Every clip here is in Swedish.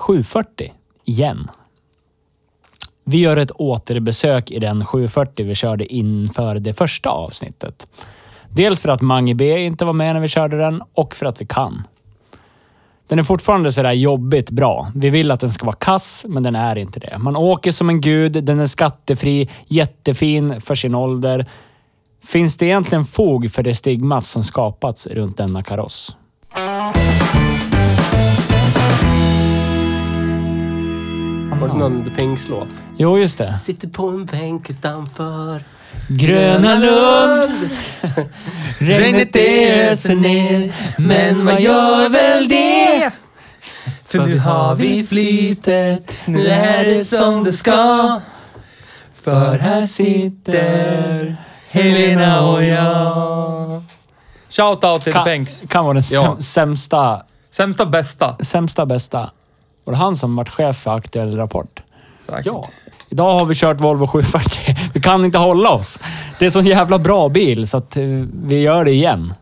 740 igen. Vi gör ett återbesök i den 740 vi körde inför det första avsnittet. Dels för att Mange B inte var med när vi körde den och för att vi kan. Den är fortfarande sådär jobbigt bra. Vi vill att den ska vara kass, men den är inte det. Man åker som en gud, den är skattefri, jättefin för sin ålder. Finns det egentligen fog för det stigmat som skapats runt denna kaross? Var det någon The Pinks-låt? Jo, just det. Sitter på en bänk utanför Gröna Lund Regnet det öser ner Men vad gör väl det? För nu har vi flytet Nu är det som det ska För här sitter Helena och jag Shoutout till The kan, Penks. kan vara den Ja. säm- sämsta, Sämsta bästa. sämsta bästa. Var det han som varit chef för Aktuell Rapport? Säkert. Ja. Idag har vi kört Volvo 740. Vi kan inte hålla oss. Det är en sån jävla bra bil så att eh, vi gör det igen.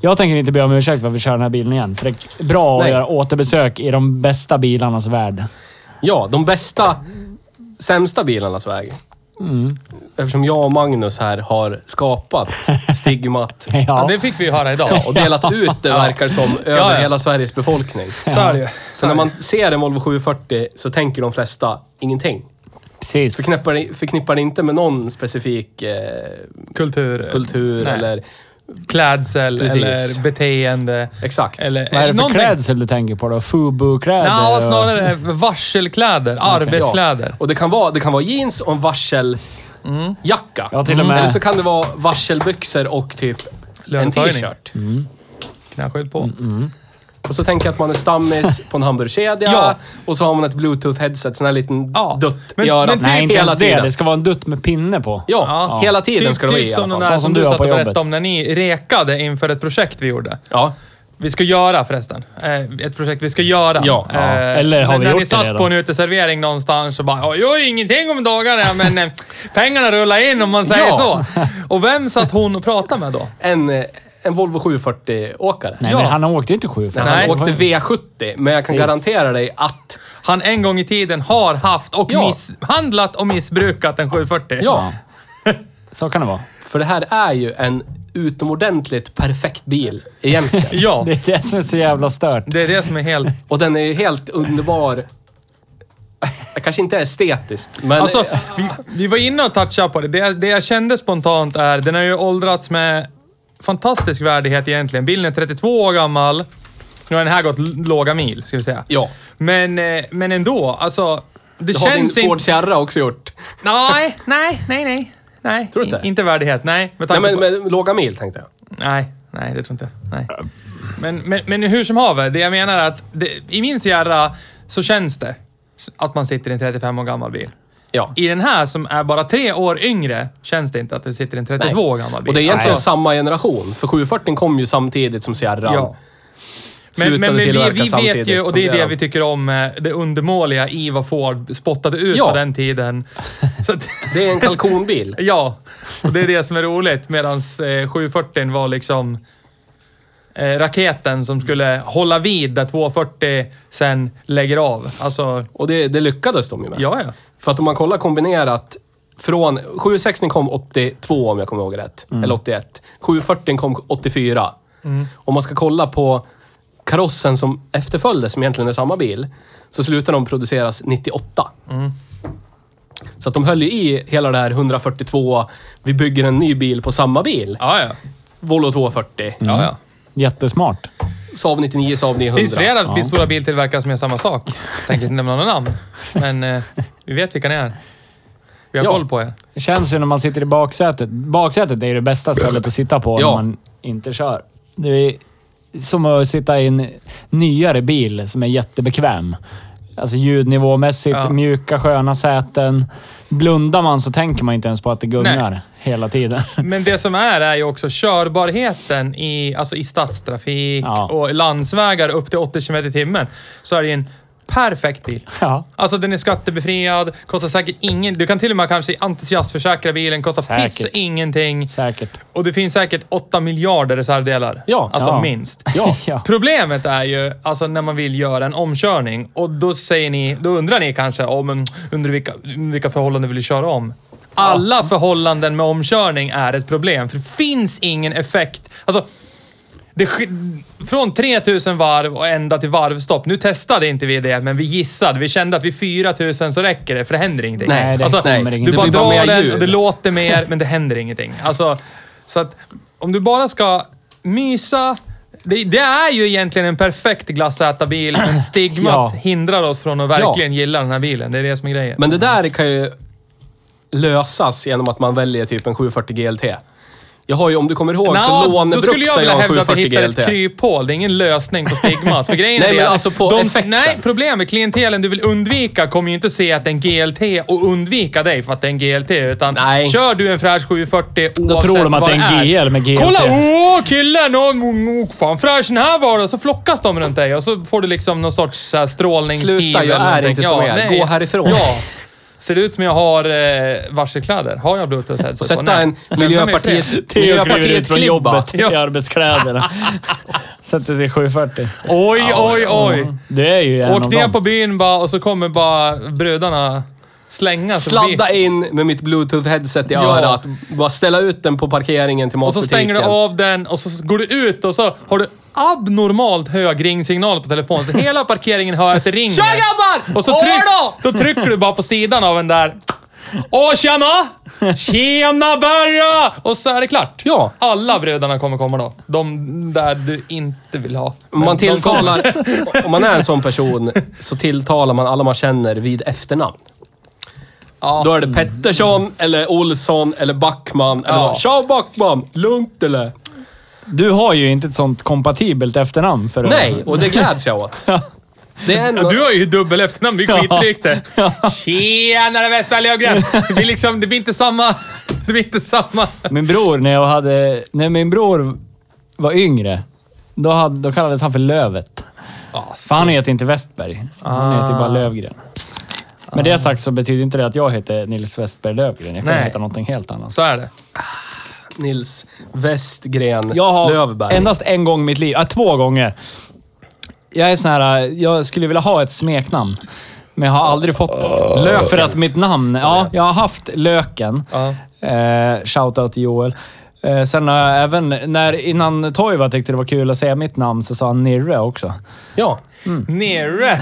Jag tänker inte be om ursäkt för att vi kör den här bilen igen. För det är bra att Nej. göra återbesök i de bästa bilarnas värld. Ja, de bästa, sämsta bilarnas väg. Mm. Eftersom jag och Magnus här har skapat stigmat Ja, Ja, det fick vi höra idag. och delat ut det, verkar som, över Ja, ja. hela Sveriges befolkning. Så är det ju. För när man ser en Volvo 740 så tänker de flesta ingenting. precis. Förknippar det, förknippar det inte med någon specifik eh, Kultur. kultur Nej. eller... Klädsel Precis. eller beteende. Exakt. Eller, Vad är det för någonting- klädsel du tänker på då? Fubu-kläder? Ja, och- snarare varselkläder. Arbetskläder. Och det kan vara, det kan vara jeans och en varseljacka. Ja, till och med. Eller så kan det vara varselbyxor och typ en t-shirt. Knäskydd på. Och så tänker jag att man är stammis på en hamburgerkedja Ja. och så har man ett bluetooth-headset, sån här liten Ja. dutt Men- i örat men typ Nej, inte hela ens det. tiden. Det ska vara en dutt med pinne på. Ja, Ja. hela tiden ska det vara i typ alla som den fall. där Så som, som du du har satt och berättade om när ni rekade inför ett projekt vi gjorde. Ja. Vi ska göra förresten. Eh, ett projekt vi ska göra. Ja. Ja. Eh, Eller har när, vi när gjort ni det satt redan? på en uteservering någonstans och bara "Ja, jag gör ingenting om dagarna, men eh, pengarna rullar in om man säger Ja. så. Och vem satt hon och pratade med då? En, eh, en Volvo 740-åkare. Nej, Ja. men han åkte inte 740. Han Nej. åkte V70, men jag kan Precis. garantera dig att... Han en gång i tiden har haft och Ja. misshandlat och missbrukat en 740. Ja, Så kan det vara. för det här är ju en utomordentligt perfekt bil egentligen. Ja, Det är det som är så jävla stört. det är det som är helt... Och den är ju helt underbar. Det kanske inte är estetiskt, men... Alltså, vi, vi var inne och touchade på det. det. Det jag kände spontant är, den har ju åldrats med fantastisk värdighet egentligen. Bilen är 32 år gammal. Nu har den här gått låga mil, ska vi säga. Ja. Men, eh, men ändå, alltså... Det, det har din känns Ford. Sierra också gjort. Nej, nej, nej, nej. Nej, Tror du inte? Inte värdighet. Nej, med Nej, men på... med låga mil tänkte jag. Nej, nej, det tror inte jag. Nej. Men, men, men hur som haver, det jag menar är att det, i min Sierra så känns det att man sitter i en 35 år gammal bil. Ja. I den här som är bara tre år yngre känns det inte att du sitter en 32 år gammal bil. Och det är egentligen Alltså, samma generation. För 740 kom ju samtidigt som Sierra. Ja. Men, men vi, vi vet ju, och det är det vi tycker om, eh, det undermåliga i vad Ford spottade ut Ja. på den tiden. Så att, Det är en kalkonbil. ja, och det är det som är roligt. Medan eh, 740 var liksom raketen som skulle hålla vid där 240 sen lägger av. Alltså, Och det, det lyckades de ju med. ja, ja. För att om man kollar kombinerat från... 760 kom 82 om jag kommer ihåg rätt. Mm. Eller 81. 740 kom 84. Om man ska kolla på karossen som efterföljde, som egentligen är samma bil, så slutar de produceras 98. Mm. Så Så att de höll ju i hela det här 142, vi bygger en ny bil på samma bil. Ja, ja. Volvo 240. ja, ja. Jättesmart. Saab 99, Saab 900. Det finns flera bil- stora biltillverkare som gör samma sak. Tänker inte nämna några namn. Men eh, vi vet vilka ni är. Vi har Ja. koll på er. Det känns ju när man sitter i baksätet. Baksätet är ju det bästa stället att sitta på Ja. när man inte kör. Det är som att sitta i en nyare bil som är jättebekväm. Alltså ljudnivåmässigt, Ja. mjuka sköna säten. Blundar man så tänker man inte ens på att det gungar hela tiden. Men det som är, är ju också körbarheten i, alltså i stadstrafik Ja. och landsvägar upp till 80 km i timmen. Så är det en perfekt bil. Ja. Alltså den är skattebefriad, kostar säkert ingen... Du kan till och med kanske entusiastförsäkra bilen, kostar Säkert. piss ingenting. Säkert. Och det finns säkert 8 miljarder reservdelar. Ja. Alltså Ja. minst. Ja. ja. Problemet är ju alltså när man vill göra en omkörning och då säger ni, då undrar ni kanske om oh, under vilka, vilka förhållanden vill du köra om? Alla förhållanden med omkörning är ett problem, för det finns ingen effekt. Alltså, det, från 3000 varv och ända till varvstopp. Nu testade inte vi det, men vi gissade. Vi kände att vid 4000 så räcker det, för det händer ingenting. Nej, det alltså, nej. inget. Du Det bara drar den och det låter mer, men det händer ingenting. Alltså, så att om du bara ska mysa... Det, det är ju egentligen en perfekt glassätarbil, men stigmat Ja. hindrar oss från att verkligen gilla den här bilen. Det är det som är grejen. Men det där kan ju lösas genom att man väljer typ en 740 GLT. Jag har ju, om du kommer ihåg, Nå, så då skulle lånebruxade jag vilja jag en hävda att 740 hittar ett GLT. kryphål. Det är ingen lösning på stigmat. För grejen Nej, är men alltså på de, effekten. Nej, problemet, klientelen du vill undvika kommer ju inte se att det är en GLT och undvika dig för att det är en GLT. Utan Nej. kör du en fräsch 740 oavsett Då tror de att vad det är en GL med GLT. Kolla! Åh, killen! Åh, fan fräsch den här var. Och så flockas de runt dig och så får du liksom någon sorts här, strålningshiv. Sluta, jag är inte som er. nej. Gå härifrån. Ja. Ser det ut som jag har eh, varselkläder? Har jag bluetooth headset Och på? sätta Nej. en i Miljöpartiet, Miljöpartiet från jobbet i Ja. arbetskläderna. Sätter sig 740. Oj, oj, oj. Det är ju en Åk av ner dem. på byn bara och så kommer bara brudarna slänga sig Sladda förbi. in med mitt bluetooth-headset i Ja. örat. Bara ställa ut den på parkeringen till Och så matbutiken. stänger du av den och så går du ut och så har du abnormalt hög ringsignal på telefonen. Så hela parkeringen hör att det ringer. Tja grabbar! Och så tryck, då! trycker du bara på sidan av den där. Åh, tjena! Tjena Berra! Och så är det klart. Ja. Alla brudarna kommer komma då. De där du inte vill ha. Om man tilltalar... om man är en sån person så tilltalar man alla man känner vid efternamn. Ja. Då är det Pettersson, eller Olsson, eller Backman. Eller Ja. Tja Backman! Lugnt eller? Du har ju inte ett sånt kompatibelt efternamn för att... Nej, och det gläds jag åt. Det är en... du har ju dubbel efternamn, det är skitlikt det. Tjenare Westberg Löfgren! Det blir liksom, det blir inte samma... Det blir inte samma... Min bror, när jag hade... När min bror var yngre, då, hade, då kallades han för Lövet. För han heter inte Westberg. Han heter Ah. bara Lövgren. Med det sagt så betyder inte det att jag heter Nils Westberg Lövgren. Jag kan Nej. heta någonting helt annat. Så är det. Nils Westgren Jag har Löfberg. endast en gång i mitt liv, ja, två gånger. Jag är sån här, jag skulle vilja ha ett smeknamn. Men jag har aldrig fått det. Lök. För att mitt namn, ja, jag har haft Löken. Eh, shoutout till Joel. Eh, sen har jag även, när, innan Toiva tyckte det var kul att säga mitt namn så sa han Nirre också. Ja. Nere.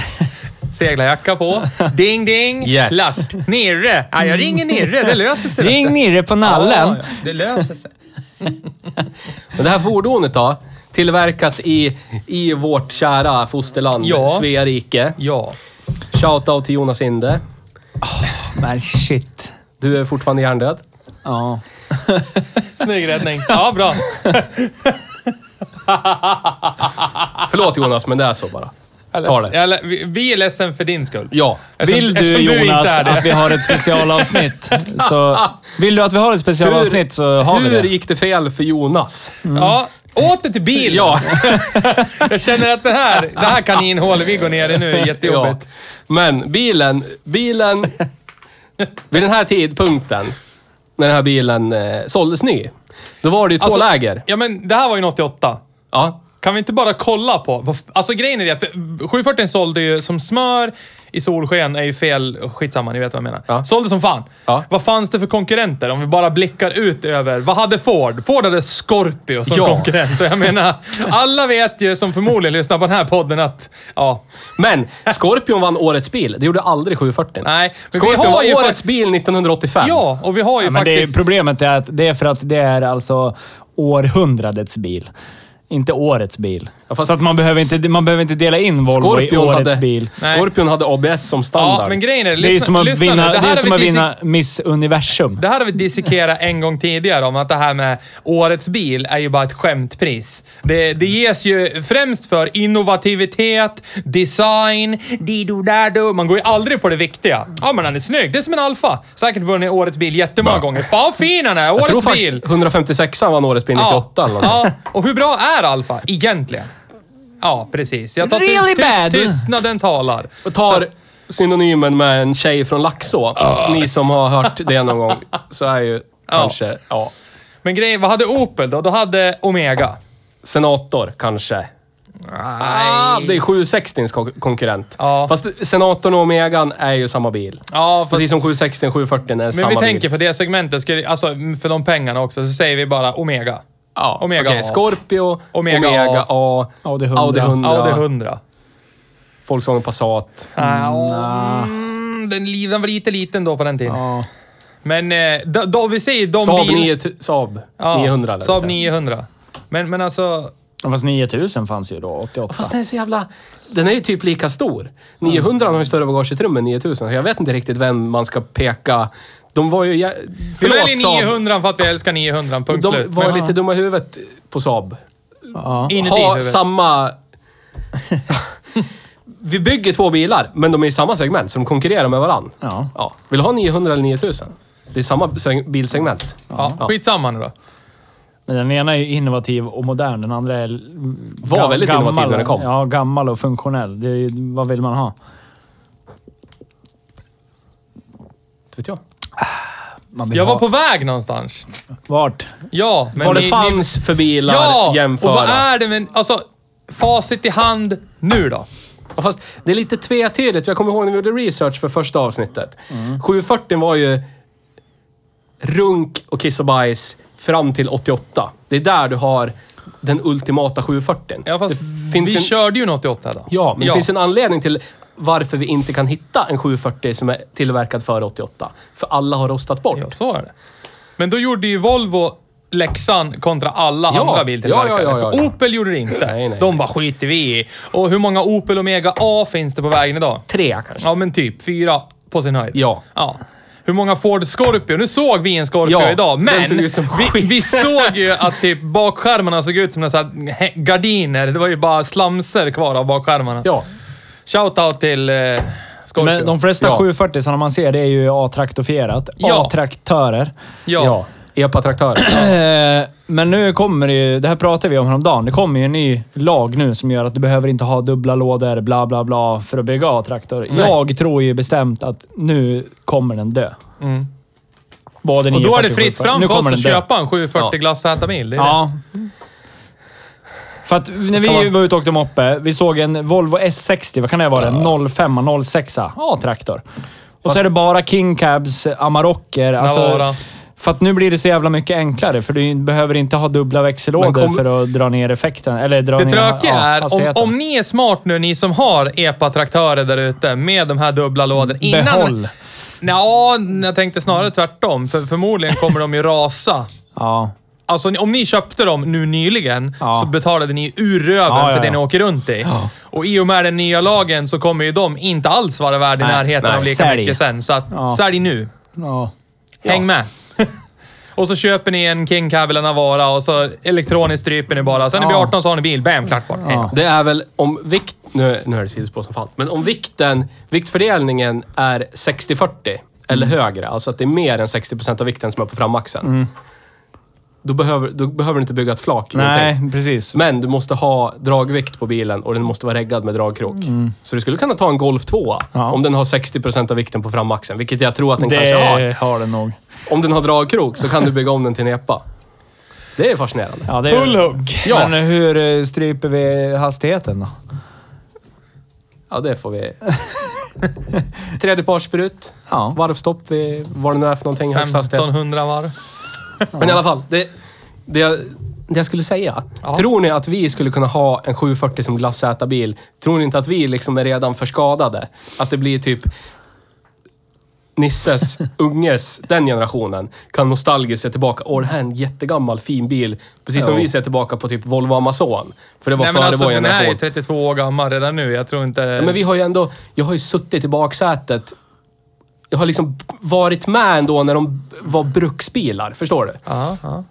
Seglarjacka på. Ding ding. Yes. Klart. Nere. Ja, jag ringer Nere. Det löser sig. Ring. Nirre på nallen. ja, det löser sig. Men det här fordonet då? Tillverkat i, i vårt kära fosterland, Ja. Svea rike. Ja. Shoutout till Jonas Inde. Men shit. Du är fortfarande hjärndöd. Ja. Snygg räddning. Ja, bra. Förlåt Jonas, men det är så bara. Ta det. Jag vi- Vi är ledsen för din skull. Ja. Eftersom- Vill du eftersom Jonas att vi har ett specialavsnitt så... Vill du att vi har ett specialavsnitt så har vi hur det. gick det fel för Jonas? Ja, åter till bilen. Ja. Jag känner att det här, det här kaninhålet vi går ner i nu är jättejobbigt. Ja. Men bilen, bilen... vid den här tidpunkten, när den här bilen eh, såldes ny, då var det ju två Alltså, läger. Ja, men det här var ju 88. Ja. Kan vi inte bara kolla på... Alltså grejen är det, för 740 sålde ju som smör i solsken är ju fel. Skitsamma, ni vet vad jag menar. Ja. Sålde som fan. Ja. Vad fanns det för konkurrenter? Om vi bara blickar ut över... Vad hade Ford? Ford hade Scorpio som Ja. konkurrent. Och jag menar, alla vet ju som förmodligen lyssnar på den här podden att... Ja, Men Scorpion vann årets bil. Det gjorde aldrig 740. Nej, men vi Scorpion har var ju årets fakt- bil 1985. ja och vi har ju Ja, men det är, faktiskt... problemet är att det är för att det är alltså århundradets bil. Inte årets bil. Ja, fast- så att man behöver, inte, man behöver inte dela in Volvo Scorpion i årets hade, bil. Nej. Scorpion hade ABS som standard. Ja, men grejen är... Det är lyssna- som att lyssna vinna, det här är som att vinna Miss Universum. Det här har vi dissekerat en gång tidigare om att det här med årets bil är ju bara ett skämtpris. Det, det ges ju främst för innovativitet, design, dido dado. Man går ju aldrig på det viktiga. Ja, men han är snygg. Det är som en Alfa. Säkert vunnit årets bil jättemånga gånger. Fan vad fin han är! jag tror Årets faktiskt bil! 156 vann årets bil 98 eller något. ja, och hur bra är Alfa egentligen? Ja, precis. Jag tar Really tyst, bad. tystnaden talar. Och tar synonymen med en tjej från Laxå. Ni som har hört det någon gång, så är ju kanske, ja. Men grejen, vad hade Opel då? Då hade Omega. Senator, kanske. Ah, det är 760 kon- konkurrent. Ja. Fast Senatorn och Omegan är ju samma bil. Ja, fast... Precis som 760 och 740 är Men samma vi bil. tänker på det segmentet, alltså för de pengarna också, så säger vi bara Omega. Ja, Omega okej. A. Scorpio, Omega Omega, A. A, Audi 100. Audi 100, Audi 100. Volkswagen Passat. Mm, den, li- den var lite liten då på den tiden. Ja. Men eh, då, då vi säger de Saab, bil- 9, Saab Ja, 900 eller Saab så. 900. Men, men alltså... Fast 9000 fanns ju då, 88. Fast den är så jävla... Den är ju typ lika stor. 900 har ju större bagageutrymme än 9000. Så jag vet inte riktigt vem man ska peka. De var ju... jä- Vi Förlåt väljer Saab. 900 för att vi älskar 900, punkt De slut. var Men, lite dumma i huvudet på Saab. Ja. inuti Ha huvudet. samma... Vi bygger två bilar, men de är i samma segment, så de konkurrerar med varandra. Ja. Ja. Vill du ha 900 eller 9000? Det är samma seg- bilsegment. Ja, skitsamma nu då. Men den ena är ju innovativ och modern. Den andra är... Var gam- väldigt innovativ när den kom. Ja, gammal och funktionell. Det är, vad vill man ha? Inte vet jag. Man vill Jag ha... var på väg någonstans. Vart? Ja, men Vad det ni- fanns för bilar Ja! jämföra. Och vad är det med... Alltså, facit i hand nu då? Ja, fast det är lite tvetydigt. Jag kommer ihåg när vi gjorde research för första avsnittet. Mm. 740 var ju runk och kiss och bajs fram till 88. Det är där du har den ultimata 740. Ja, fast det finns vi en, körde ju en 88 då. Ja, men det finns en anledning till varför vi inte kan hitta en 740 som är tillverkad före 88. För alla har rostat bort. Ja, så är det. Men då gjorde ju Volvo läxan kontra alla Ja, andra biltillverkare. ja, ja, ja, ja. För Opel gjorde det inte. Nej, nej, De bara skiter vi i. Och hur många Opel Omega A finns det på vägen idag? Tre kanske. Ja, men typ fyra på sin höjd. Ja. ja. Hur många Ford Scorpio? Nu såg vi en Scorpio Ja, idag, men såg vi, vi såg ju att typ bakskärmarna såg ut som så gardiner. Det var ju bara slamser kvar av bakskärmarna. Ja. Shoutout till eh, Scorpio. Men de flesta Ja. 740 som man ser, det är ju A-traktorfierat. Ja. A-traktörer. ja. Ja. Epa-traktörer. Men nu kommer det ju, det här pratade vi om häromdagen, det kommer ju en ny lag nu som gör att du behöver inte ha dubbla lådor, bla bla bla, för att bygga A-traktor. Nej. Jag tror ju bestämt att nu kommer den dö. Mm. Både Och då är det 940 fritt fram Nu för oss kommer att köpa en 740 Ja. glassätarbil. Det är det. Ja. För att när vi man- var ute och åkte moppe, vi såg en Volvo S60, vad kan det vara? 05, 06 A-traktor. Och så är det bara King Cabs, Amarocker. Alltså, Navara. För att nu blir det så jävla mycket enklare, för du behöver inte ha dubbla växellådor kom- för att dra ner effekten. Eller dra Det ner tråkiga ja, är, om, om ni är smart nu, ni som har EPA-traktörer där ute med de här dubbla lådorna. Innan... Behåll. Ja, jag tänkte snarare tvärtom. För förmodligen kommer de ju rasa. Ja. Alltså om ni köpte dem nu nyligen Ja. så betalade ni ur röven Ja, ja, för det ni åker runt i. Ja. Och i och med den nya lagen så kommer ju de inte alls vara värd i närheten nej. av lika Sälj. mycket sen. Så att, sälj nu. ja. Häng med. Och så köper ni en King Cab eller Navara och så elektroniskt stryper ni bara. Sen när ni Ja. blir 18 så har ni bil. Bam, klart bort. Då. Det är väl om vikt... Nu, nu är det sidospår som fan. Men om vikten, viktfördelningen är 60-40 eller högre, alltså att det är mer än 60% av vikten som är på framaxeln. Då, behöver, då behöver du inte bygga ett flak. Nej, ingenting. precis. Men du måste ha dragvikt på bilen och den måste vara reggad med dragkrok. Så du skulle kunna ta en Golf 2 Ja. om den har 60% av vikten på framaxeln, vilket jag tror att den kanske har. Det har den nog. Om den har dragkrok så kan du bygga om den till en epa. Det är fascinerande. Ja, det är, Full hook. Ja. Men hur eh, stryper vi hastigheten då? Ja, det får vi... Tredjepartssprut. Ja. Varvstopp vid vad det nu är för någonting. Högsta hastighet. 1500 varv. Men i alla fall. Det, det, jag, det jag skulle säga. Ja. Tror ni att vi skulle kunna ha en 740 som glassätarbil? Tror ni inte att vi liksom är redan för skadade? Att det blir typ Nisses, unges, den generationen kan nostalgiskt se tillbaka. Åh, det här är en jättegammal fin bil. Precis som vi ser tillbaka på typ Volvo Amazon. För det var Nej, men före alltså, vår den här är generation. 32 år gammal redan nu. Jag tror inte... Ja, men vi har ju ändå... Jag har ju suttit i baksätet. Jag har liksom varit med ändå när de var bruksbilar. Förstår du? Ja, ja.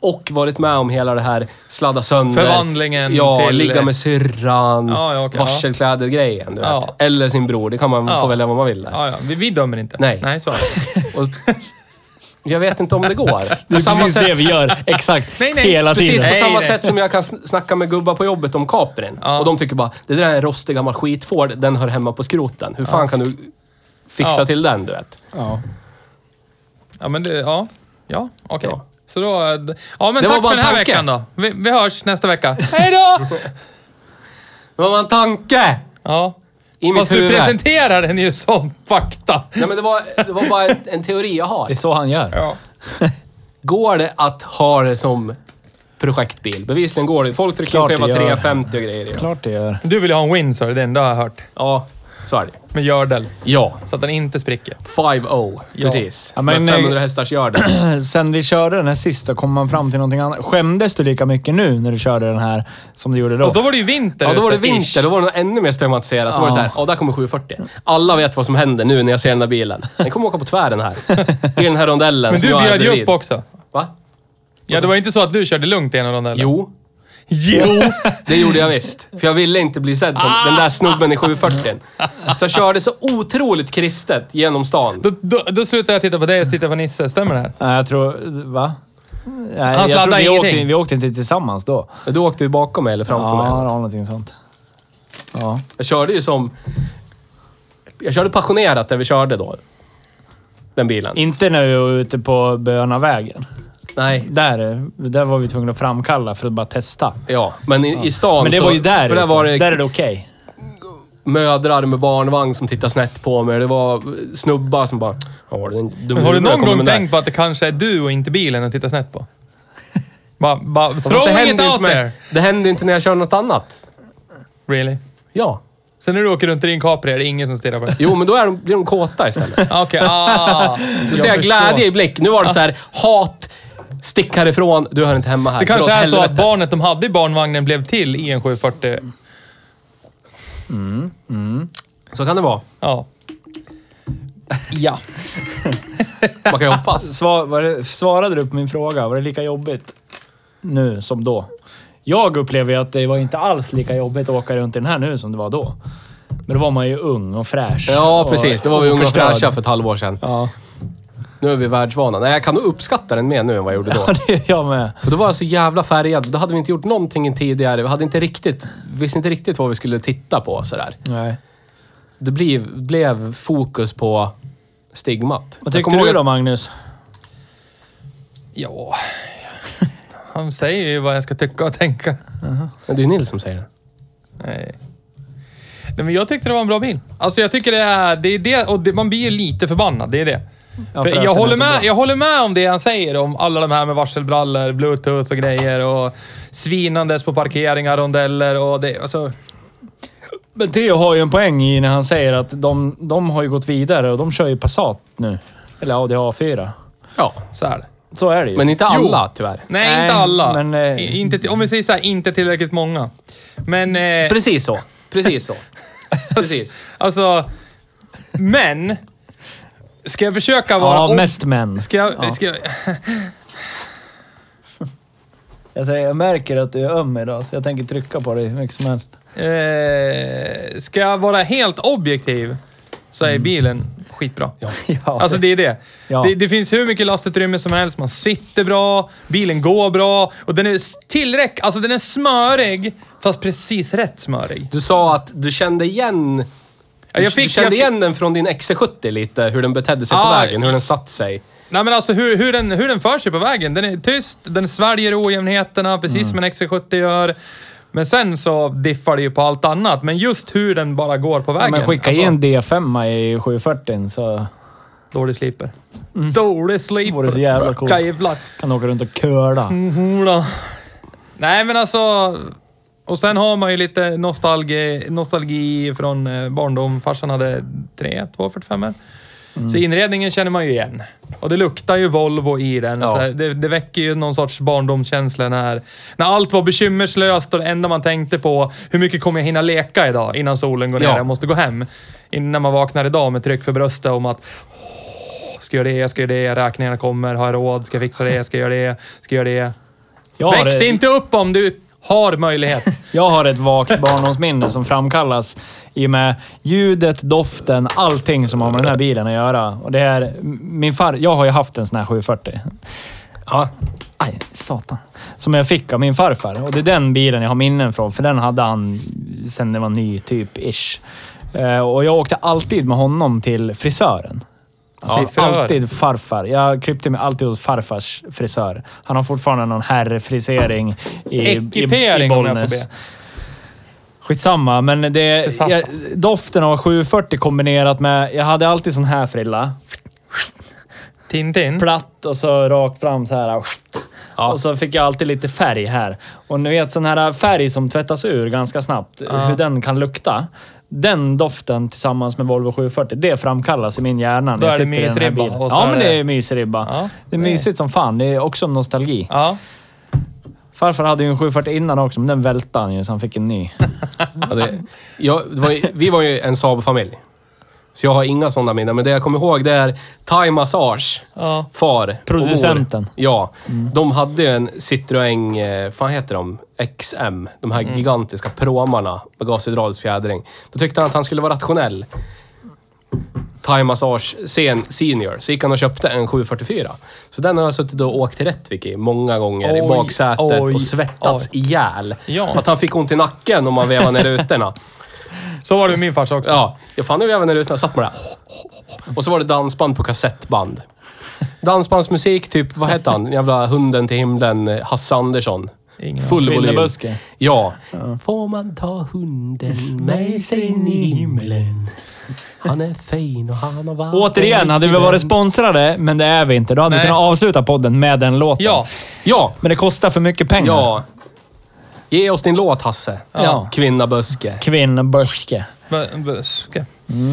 Och varit med om hela det här sladda sönder. Förvandlingen Ja, till- ligga med syrran. Ja, ja, ja. varselkläder-grejen, du vet. Ja. Eller sin bror. Det kan man Ja. få välja vad man vill. Ja, ja. Vi, vi dömer inte. Nej. Nej, så. Och, jag vet inte om det går. Det På är samma precis sätt, det vi gör. Exakt. Nej, nej. Hela precis tiden. på Nej, samma nej. sätt som jag kan sn- snacka med gubbar på jobbet om Caprin. Ja. Och de tycker bara, det där är en rostig gammal skitford, den hör hemma på skroten. Hur fan kan du fixa Ja. till den, du vet? Ja. Ja, men det... Ja. Ja, okej. Ja. Så då... Ja, men Det var tack bara för den här en tanke. veckan då. Vi, vi hörs nästa vecka. Hej då! Det var en tanke! Ja. I mitt Fast du presenterar den ju som fakta. Nej, men det var, det var bara en, teori jag har. Det är så han gör. Ja. Går det att ha det som projektbil? Bevisligen går det. Folk trycker gör. 350 och grejer. Klart det gör. Du vill ju ha en Windsor, det är det har jag hört. Ja, så är det. Med gördel. Ja. Så att den inte spricker. 5-0. Ja. Precis. Ja, men, Med eh, 500 hästars gördel. Sen vi körde den här sist, så kom man fram till någonting annat. Skämdes du lika mycket nu när du körde den här som du gjorde då? Och då var det ju vinter Ja, då var det vinter. ish. Då var det ännu mer stigmatiserat. Då var det Ja. så här, ja, där kommer 740. Alla vet vad som händer nu när jag ser den där bilen. Den kommer åka på tvären här. I den här rondellen Men du bjöd ju upp också. Va? Ja, det var inte så att du körde lugnt i en av dem eller? Jo, Jo! det gjorde jag visst. För jag ville inte bli sedd som den där snubben i 740. Så jag körde så otroligt kristet genom stan. Då, då, då slutade jag titta på dig och titta på Nisse. Stämmer det här? Nej, jag tror... Va? Nej, jag tror sladdade vi, åkte, ingenting. vi åkte inte tillsammans då. Du åkte ju bakom mig eller framför Ja, mig. det eller var något. någonting sånt. Ja. Jag körde ju som... Jag körde passionerat där vi körde då. Den bilen. Inte när vi var ute på Bönavägen. Nej, Där, där var vi tvungna att framkalla för att bara testa. ja. Men i, i stan Men det så, var ju där För där var det Där är det okej. mödrar med barnvagn som tittade snett på mig. Det var snubbar som bara... "Ja, var det en dum Men har du huvud någon kommer gång med där?" tänkt på att det kanske är du och inte bilen att titta snett på? Bara, bara Fast throwing it händer ju out inte med- there. Det händer ju inte när jag kör något annat. Really? Ja. Sen när du åker runt i din Capri är det ingen som stirrar på dig? Jo, men då är de, blir de kåta istället. Okej, ah. Då ser jag glädje i blick. Nu var det så här, hat, stick härifrån, du hör inte hemma här. Det kanske Dra åt är så att helvete. barnet de hade i barnvagnen blev till i en 740. Så kan det vara. Ja. Ja. Man kan ju hoppas. Svar, var det, svarade du på min fråga? Var det lika jobbigt nu som då? Jag upplever ju att det var inte alls lika jobbigt att åka runt i den här nu som det var då. Men då var man ju ung och fräsch. Ja, och- precis. Det var vi unga och fräscha för ett halvår sedan. Ja, Nu är vi världsvana. Nej, jag kan nog uppskatta den mer nu än vad jag gjorde då. ja det är jag med. För då var jag så jävla färgad. Då hade vi inte gjort någonting tidigare. Vi hade inte riktigt, visste inte riktigt vad vi skulle titta på sådär. Nej. Det blev, blev fokus på stigmat. Vad tyckte du att- då, Magnus? Ja. Han säger ju vad jag ska tycka och tänka. Det är ju Nils som säger det. Nej. Nej, men jag tyckte det var en bra bil. Alltså jag tycker det är det, är det och det, man blir ju lite förbannad. Det är det. Ja, För jag, håller med, jag håller med om det han säger om alla de här med varselbrallor, bluetooth och grejer och svinandes på parkeringar, rondeller och det. Alltså, Men Theo har ju en poäng i när han säger att de, de har ju gått vidare och de kör ju Passat nu. Eller Audi A4. Ja. så är det. Så är det ju. Men inte Jo. alla, tyvärr. Nej, Nej, inte alla. men, eh, inte, om vi säger så här, inte tillräckligt många. Men... Eh, Precis så. Precis så. Precis. Alltså... Men... Ska jag försöka vara... ja, mest män. Ska jag, Ja. ska jag, Jag, tänker, jag märker att du är öm idag, så jag tänker trycka på dig hur mycket som helst. eh, ska jag vara helt objektiv så är bilen skitbra. Ja. Ja, Alltså det är det. Ja. det. Det finns hur mycket lastutrymme som helst, man sitter bra, bilen går bra och den är tillräckligt... Alltså den är smörig, fast precis rätt smörig. Du sa att du kände igen... Ja, jag fick- du kände jag fick- igen den från din XC70 lite, hur den betedde sig på Ah. vägen, hur den satt sig. Nej men alltså hur, hur, den, hur den för sig på vägen. Den är tyst, den sväljer ojämnheterna precis Mm. som en XC70 gör. Men sen så diffar det ju på allt annat. Men just hur den bara går på Ja, vägen. men skicka alltså, in D5 i 740 så Dålig sliper. Dålig sliper. Mm. Vore så jävla coolt. Jävlar. kan du åka runt och köra. Hurra. Nej men alltså... Och sen har man ju lite nostalgi, nostalgi från eh, barndom. Farsan hade tre 245 Mm. Så inredningen känner man ju igen. Och det luktar ju Volvo i den. Ja. Så här, det, det väcker ju någon sorts barndomskänsla när, när allt var bekymmerslöst och det enda man tänkte på, hur mycket kommer jag hinna leka idag innan solen går ner? Ja. Jag måste gå hem. Innan man vaknar idag med tryck för bröstet om att "Åh, ska jag göra det, jag ska göra det, räkningarna kommer, har jag råd, ska jag fixa det, ska jag göra det, ska jag göra det. Har, Väx ett, inte upp om du har möjlighet. jag har ett vagt barndomsminne som framkallas i och med ljudet, doften, allting som har med den här bilen att göra. Och det är min far... Jag har ju haft en sån här 740. Ja. Aj, satan. Som jag fick av min farfar. Och det är den bilen jag har minnen från, för den hade han sen det var ny, typ ish. Eh, Och jag åkte alltid med honom till frisören. Ja, Ja, alltid farfar. Jag klippte mig alltid hos farfars frisör. Han har fortfarande någon herrfrisering i, i, i Ekipering jag får Bollnäs. Skitsamma, men det... Jag, doften av 740 kombinerat med... Jag hade alltid sån här frilla. Tintin. Platt och så rakt fram så här. Och så fick jag alltid lite färg här. Och ni vet sån här färg som tvättas ur ganska snabbt. Hur den kan lukta. Den doften tillsammans med Volvo 740, det framkallas i min hjärna. när jag sitter i den här bilen. Ja, men det- är mysribba. Ja, det är det är- mysigt som fan. Det är också nostalgi. Ja. Farfar hade ju en 740 innan också, men den välte han ju så han fick en ny. Ja, det, jag, det var ju, vi var ju en Saab-familj. Så jag har inga sådana minnen. Men det jag kommer ihåg det är Thai Massage. Ja. Far. och Producenten. mor. Ja. De hade ju en Citroën, eh, vad heter de? XM. De här gigantiska promarna med gashydraulisk fjädring. Då tyckte han att han skulle vara rationell. Thai Massage sen, Senior. Så gick han och köpte en 744. Så den har jag suttit och åkt till Rättvik i många gånger i Oj, baksätet oj, och svettats oj. ihjäl. Ja. För att han fick ont i nacken om man vevade ner rutorna. Så var det med min farsa också. Ja, jag fan nu vevade ner rutorna. Satt man där. Och så var det dansband på kassettband. Dansbandsmusik, typ, vad hette han? Jävla Hunden till himlen, Hasse Andersson. Ingen Full volym. Kvinnebuske. Ja. Får man ta hunden med sig in i himlen? Han är fin och han har varit Återigen, hade vi varit sponsrade, men det är vi inte. Då hade vi Nej. kunnat avsluta podden med den låten. Ja. Ja, Men det kostar för mycket pengar. ja. Ge oss din låt Hasse. Ja. Kvinna Buske. Kvinnbörske. B- buske.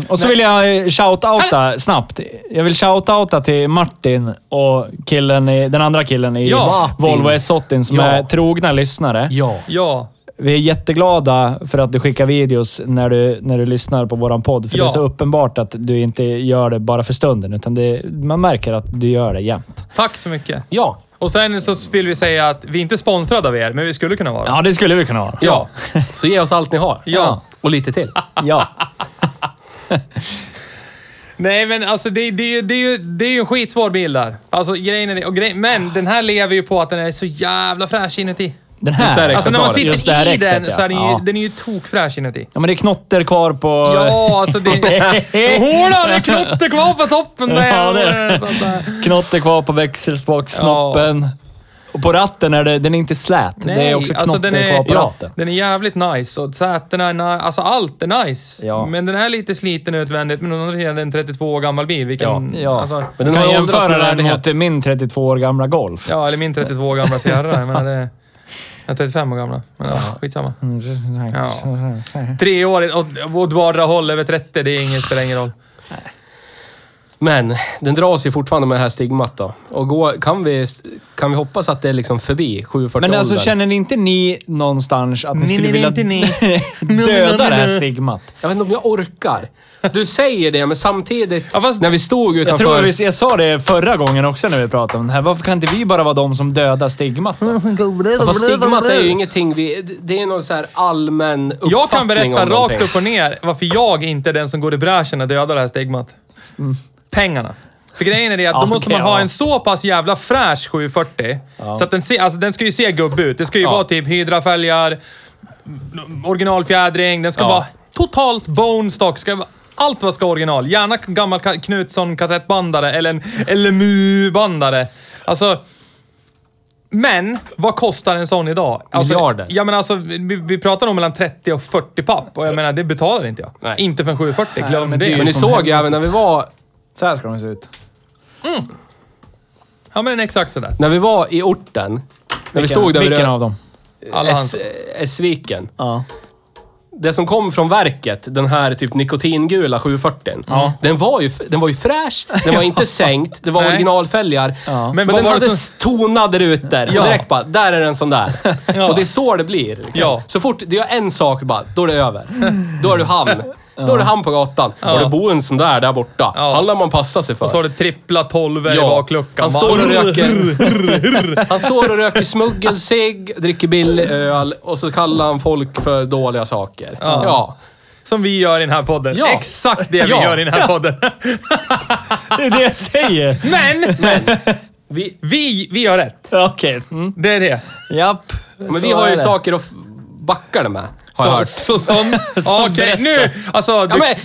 Och så vill jag eh, shout-outa snabbt. Jag vill shout-outa till Martin och killen i, den andra killen i Ja, Volvo S80 som Ja. är trogna lyssnare. Ja. Ja. Vi är jätteglada för att du skickar videos när du, när du lyssnar på våran podd. För Ja. det är så uppenbart att du inte gör det bara för stunden, utan det, man märker att du gör det jämt. Tack så mycket. Ja. Och sen så vill vi säga att vi är inte sponsrade av er, men vi skulle kunna vara. Ja, det skulle vi kunna vara. Ja. Så ge oss allt ni har. Ja. Och lite till. Ja. Nej, men alltså det, det, är ju- det, är ju, det är ju en skitsvår bil där. Alltså grejen är det. Och grej, men den här lever ju på att den är så jävla fräsch inuti. Den Just det här här. Alltså när man exemplaret. Just det här sitter i exet, den ja. så är den ju, Ja. den är ju tokfräsch inuti. Ja, men det är knotter kvar på... Ja, alltså det... Håla, det är knotter kvar på toppen där! Ja, det är det. Sånt där. Knotter kvar på växelspaksnoppen. Och på ratten är det, den är inte slät. det är också knotter alltså den är, kvar på ja, ratten. Den är jävligt nice och sätena är nice. Alltså allt är nice. Ja. Men den är lite sliten utvändigt, men å andra sidan är det en 32 år gammal bil. Vilken, Ja. Alltså, Men den kan har ju åldrats med jämföra den värdighet. mot min 32 år gamla Golf. ja, eller min 32 år gamla Sierra. Jag menar, det, är 35 år gamla. Men ja, skitsamma. Tre år och- åt vardera håll över 30, det är inget, spelar ingen roll. Men den dras ju fortfarande med det här stigmat då. Och gå, kan, vi, kan vi hoppas att det är liksom förbi 740 Men alltså åldern? känner ni inte ni någonstans att ni skulle vilja döda det här stigmat? Jag vet inte om jag orkar. Du säger det, men samtidigt Ja, fast- när vi stod Jag utanför... tror vi, jag sa det förra gången också när vi pratade om det här. Varför kan inte vi bara vara de som dödar stigmat? Fast stigmat är ju ingenting vi... Det är någon så här allmän uppfattning Jag kan berätta rakt upp och ner varför jag inte är den som går i bräschen och dödar det här stigmat. Pengarna. För grejen är det att då Ja, måste man ha ja. en så pass jävla fräsch 740. Så att den, ser, alltså, den ska ju se gubb ut. Det ska ju Ja. vara typ hydrafälgar, originalfjädring, den ska Ja. vara totalt bone stock. Ska vara Allt vad ska original. Gärna gammal Ka- Knutsson-kassettbandare eller en LMU-bandare. Alltså... Men, vad kostar en sån idag? Alltså, Miljarder. Ja men alltså, vi, vi pratar om mellan 30 och 40 papp. Och jag menar, det betalar inte jag. Nej. Inte för en 740, glöm men det det. Men ni såg ju även när vi var, Så här ska de se ut. Ja men exakt sådär. när vi var i orten. När vi stod där vid Vilken Rö- av dem? Alla hans. S- S-viken. Ja. Det som kom från verket, den här typ nikotingula 740. Den, var ju, den var ju fräsch, den var inte sänkt, det var Nej. originalfälgar. Men Men, vad den hade som- tonade rutor. Ja. Direkt bara, där är den sån där. Och det är så det blir. Liksom. Ja. Så fort du gör en sak bara, då är det över. Då är du han. Då är det han på gatan. Och det bor en sån där där borta. Ja. Han lär man passa sig för. Så har du trippla tolvor i bakluckan. Han står och röker... han står och röker smuggelcigg, dricker billig öl och så kallar han folk för dåliga saker. Ja. Som vi gör i den här podden. Ja. Exakt det vi Ja. gör i den här podden. Det är det jag säger. Men! Vi, Vi, vi har rätt. Okej. Mm. Det är det. Japp. men Så vi har ju saker att f- backa det med. Har jag Så, hört. så som... Ja, Okej, nu! Alltså... Ja, Du, men,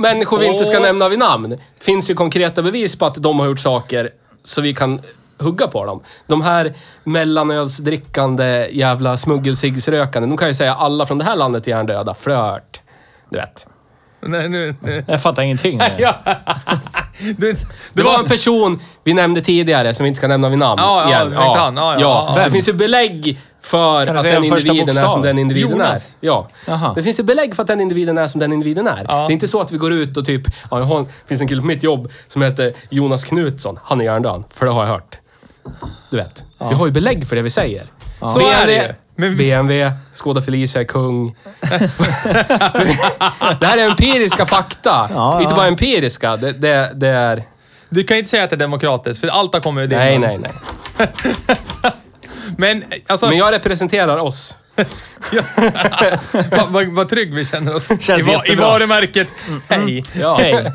människor vi inte ska nämna vid namn. finns ju konkreta bevis på att de har gjort saker så vi kan hugga på dem. De här mellanölsdrickande jävla smuggelciggsrökande, de kan ju säga alla från det här landet är hjärndöda. Flört. Du vet. nej, nu, nu. Jag fattar ingenting. nu. Ja. Du, Det var en person vi nämnde tidigare, som vi inte ska nämna vid namn. Ja, ja, igen. det var inte han. Ja, ja, ja. Det finns ju belägg för att säga den individen är som den individen Jonas. är. Ja. Jaha. Det finns ju belägg för att den individen är som den individen är. Ja. Det är inte så att vi går ut och typ, ja, jag har, en- finns en kille på mitt jobb som heter Jonas Knutsson. Han är hjärndöd, för det har jag hört. Du vet. Vi har ju belägg för det vi säger. Så är det ju. Men BMW, Skoda Felicia är kung. det här är empiriska fakta. Ja, Inte ja. bara empiriska, det, det, det är... Du kan ju inte säga att det är demokratiskt, för allt har kommit ur din Nej, nej, nej. Men alltså, Men jag representerar oss. vad, vad, vad trygg vi känner oss. Känns I, va, I varumärket. Hej. Ja. Hej.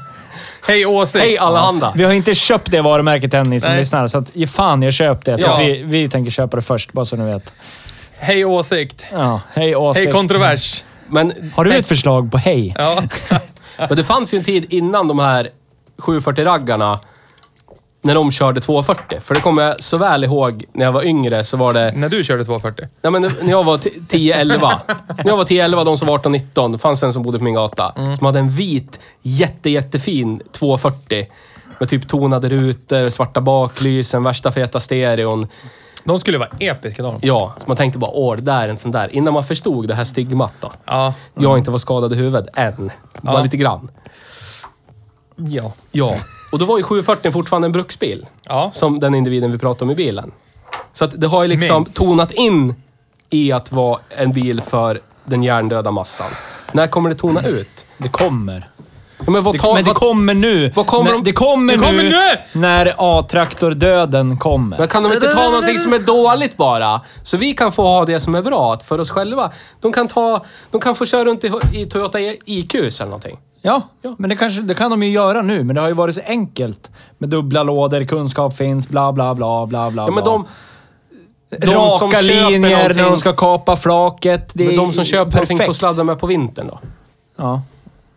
Hej åsikt. Hej allehanda. Vi har inte köpt det varumärket än, ni som Nej. lyssnar. Så att, ge fan, jag köpt det. Ja. Vi, vi tänker köpa det först, bara så ni vet. Hej åsikt. Ja, hej åsikt. Hej kontrovers. Men, Har du ett förslag på hej? Ja. men det fanns ju en tid innan de här 740-raggarna, när de körde 240. För det kommer jag så väl ihåg när jag var yngre så var det... När du körde 240. Nej men när jag var 10-11. När jag var 10-11, de som var 18-19, det fanns en som bodde på min gata. Som hade en vit, jätte, jättefin 240. Med typ tonade rutor, svarta baklysen, värsta feta stereon. De skulle vara episka de. Ja, så man tänkte bara åh, det där är en sån där. Innan man förstod det här stigmat då. Ja. Jag inte var skadad i huvudet än. Bara Ja. lite grann. Ja. Ja. Och då var ju 740 fortfarande en bruksbil. Ja. Som den individen vi pratade om i bilen. Så att det har ju liksom Minst. tonat in i att vara en bil för den hjärndöda massan. När kommer det tona ut? Det kommer. Ja, men vad Det, tar... men det vad, kommer nu. vad kommer När- de- det kommer, Det kommer nu, nu! när A-traktordöden kommer. men kan de inte ta någonting som är dåligt bara? Så vi kan få ha det som är bra för oss själva. De kan ta... De kan få köra runt i, i Toyota IQs eller någonting. Ja, men det, kanske, det kan de ju göra nu. Men det har ju varit så enkelt. Med dubbla lådor, kunskap finns, bla bla bla bla bla. Ja, men de... de som Raka köper linjer när de ska kapa flaket. Det Men de som köper perfekt. får sladda med på vintern då? Ja.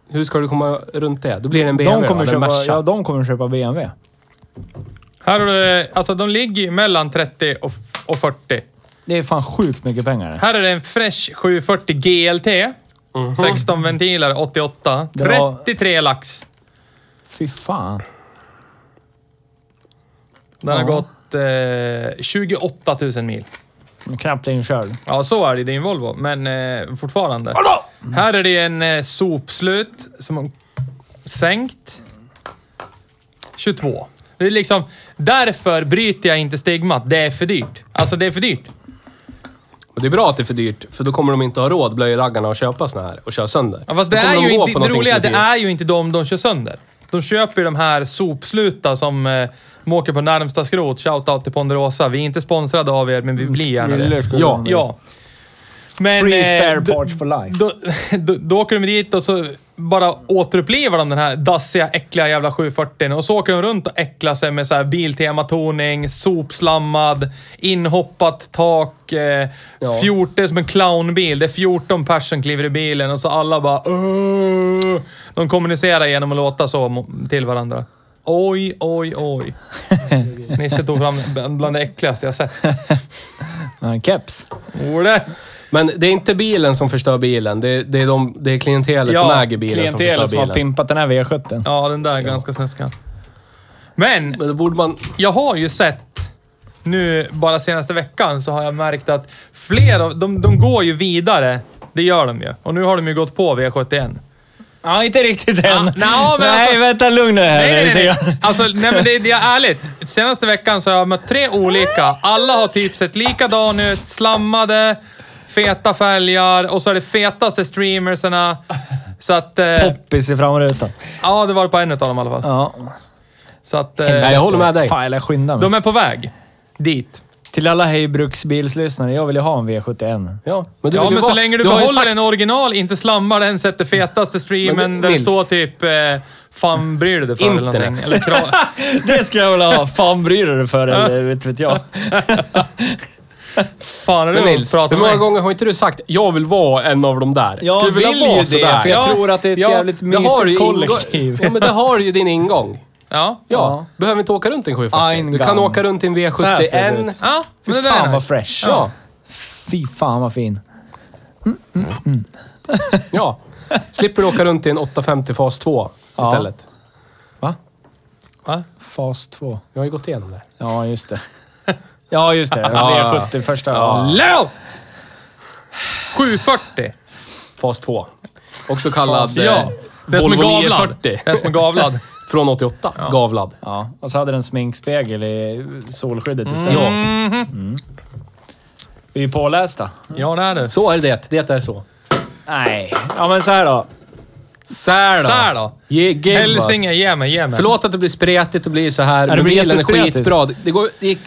Hur ska du komma runt det? Då blir det en BMW De kommer, då, köpa, ja, de kommer köpa BMW. Här har du, alltså de ligger ju mellan 30 och, och 40. Det är fan sjukt mycket pengar. Här är det en Fresh 740 GLT. 16 ventiler, 88. Det var- 33 lax. Fy fan. Den har gått eh, 28 000 mil. Knappt inkörd. Ja, så är det i din Volvo, men eh, fortfarande. Här är det en eh, sopslut som har sänkt. 22. Det är liksom, därför bryter jag inte stigmat. Det är för dyrt. Alltså, det är för dyrt. Och det är bra att det är för dyrt, för då kommer de inte ha råd, blöjraggarna, att köpa såna här och köra sönder. Ja, fast det är de ju inte, det roliga är det är ju inte de de kör sönder. De köper ju de här sopsluta som eh, de åker på närmsta skrot. Shoutout till Ponderosa. Vi är inte sponsrade av er, men vi blir gärna det. Ja, ja. Men, Free eh, spare då- parts for life. Då, då, då åker de dit och så bara återupplever de den här dassiga, äckliga jävla 740 och så åker de runt och äcklar sig med så här Biltema-toning, sopslammad, inhoppat tak, eh, Ja. 14 som en clownbil. Det är 14 personer kliver i bilen och så alla bara "Åh!" De kommunicerar genom att låta så till varandra. Oj, oj, oj. Nisse tog fram bland det äckligaste jag sett. En keps. Orde. Men det är inte bilen som förstör bilen. Det är, det är, de, det är klientelet Ja, som äger bilen som Klientelet förstör som har bilen. pimpat den här V70. Ja, den där är ganska snuskig. Men Men borde man... jag har ju sett nu, bara senaste veckan, så har jag märkt att fler av de, de går ju vidare. Det gör de ju. Och nu har de ju gått på V71. Ja, inte riktigt än. Ja, nja, men nej, alltså- vänta lugn nu här. Nej, nej, nej. Alltså, nej men det, det är ärligt. Senaste veckan så har jag mött tre olika. Alla har typ sett likadan ut. Slammade, feta fälgar och så är det fetaste streamersarna. Så att... Eh, Poppis i framrutan. ja, det var på en av dem i alla fall. Ja. Så att... Nej, Eh, jag håller med dig. Fan, eller skynda mig. de är på väg dit. Till alla hejbruksbilslyssnare, jag vill ju ha en V71. Ja, men du Ja, men så länge du, ju behåller sagt- en original, inte slammar den, sätter fetaste streamen Men du, där det står typ... Eh, fan bryr du dig för? Eller, Internet. någonting. eller Det ska jag vilja ha. Fan bryr du dig för eller vet, vet jag. fan är du Men Nils, hur många gånger har inte du sagt jag vill vara en av de där? Jag Skulle du vilja vill vara ju det, sådär? för jag tror att det är ett jävligt det har du mysigt ingång- kollektiv. Ja, men det har ju din ingång. Ja. Ja. Behöver inte åka runt en 740. Ein Du kan åka runt i en Så här ska det se V71. ut. Ja, Fy men det där fan vad fresh. Ja. Fy fan vad fin. ja. Slipper du åka runt i en 850 fas 2 Ja. istället. Va? Va? Fas 2. Jag har ju gått igenom det. Ja, just det. Ja, just det. Ja. V70 första. Ja. Low! 740. Fas 2. Också kallad eh, Ja. Den som är gavlad. 940. Den som är gavlad. Från 88. Gavlad. Ja, och så hade den sminkspegel i solskyddet istället. Ja. Vi är ju pålästa. Ja, det är det. Så är det. Det är så. Nej. Ja, men så här då. Sär då. Så här då. Ge. Hälsinge, ge mig, ge mig. Förlåt att det blir spretigt, det blir så här. det men blir bilen är jättespretigt. skitbra. Det, går, det, gick,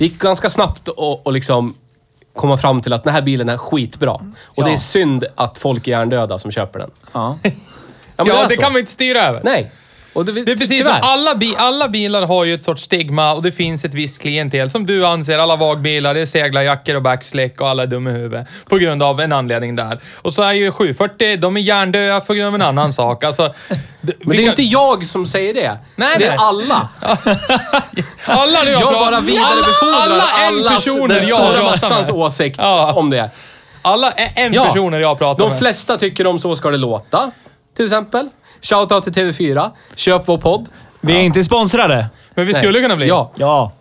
det gick ganska snabbt att att liksom komma fram till att den här bilen är skitbra. Och det är synd att folk är hjärndöda som köper den. Ja. Men Ja, är det så. kan man inte styra över. Nej. Det, Det är precis som alla, bi alla bilar har ju ett sorts stigma och det finns ett visst klientel. Som du anser, alla vagbilar, det är seglarjackor och backslick och alla är dumma i huvudet. På grund av en anledning där. Och så är ju 740, de är hjärndöda på grund av en annan sak. Alltså, d- Men det är inte jag som säger det. Nej, det är nej. alla. Alla Jag har bara pratat- vidarebefordrar alla, alla allas, personer den jag stora massans åsikt Ja. om det. Alla en Ja. personer jag har pratat De med. flesta tycker om Så ska det låta, till exempel. Shoutout till TV4. Köp vår podd. Vi är inte sponsrade. Men vi Nej. skulle kunna bli. Ja. Ja.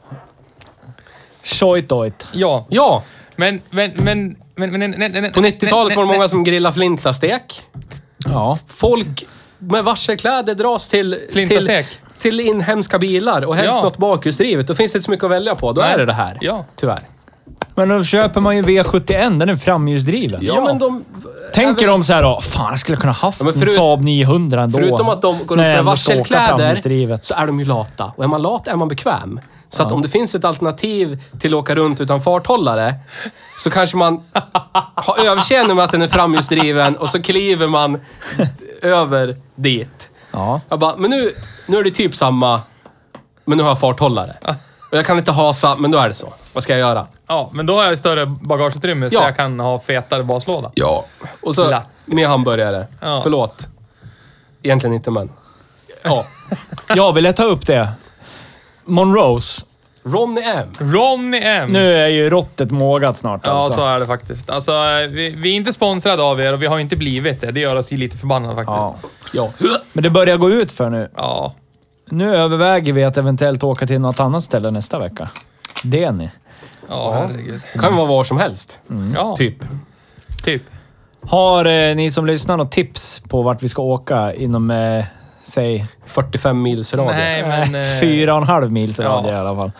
Shojtojt. Ja. Ja. Men, men, men... men, men, men, men På 90-talet var det men- många som grillade flintastek. Ja. Folk med varselkläder dras till, till, Flintastek. till inhemska bilar och helst Ja. något bakhjulsdrivet. Då finns det inte så mycket att välja på. Då Nej. är det det här. Ja. Tyvärr. Men då köper man ju V71. Den är framhjulsdriven. Ja, men de... Tänker de så här då, fan jag skulle kunna haft Ja, men en förut- Saab 900 ändå. Förutom att de går jag med varselkläder så är de ju lata. Och är man lat är man bekväm. Så att om det finns ett alternativ till att åka runt utan farthållare så kanske man har överseende med att den är framhjulsdriven och så kliver man över dit. Ja. Jag bara, men nu, nu är det typ samma, men nu har jag farthållare. Och jag kan inte hasa, men då är det så. Vad ska jag göra? Ja, men då har jag större bagageutrymme så Ja. jag kan ha fetare baslåda. Ja. Och så La. med hamburgare. Ja. Förlåt. Egentligen inte, men... Ja. Jag ville ta upp det. Monrose. Ronny M. Ronny M. Nu är ju råttet mågat snart Ja, alltså. så är det faktiskt. Alltså, vi, vi är inte sponsrade av er och vi har inte blivit det. Det gör oss ju lite förbannade faktiskt. Ja. Ja. Men det börjar gå ut för nu. Ja. Nu överväger vi att eventuellt åka till något annat ställe nästa vecka. Det är ni. Ja, herregud. Det kan vara var som helst. Ja, Typ. typ. Har eh, ni som lyssnar något tips på vart vi ska åka inom, eh, säg, 45 mils radie. Nej, men... eh, fyra och en halv mils radie ja. i alla fall?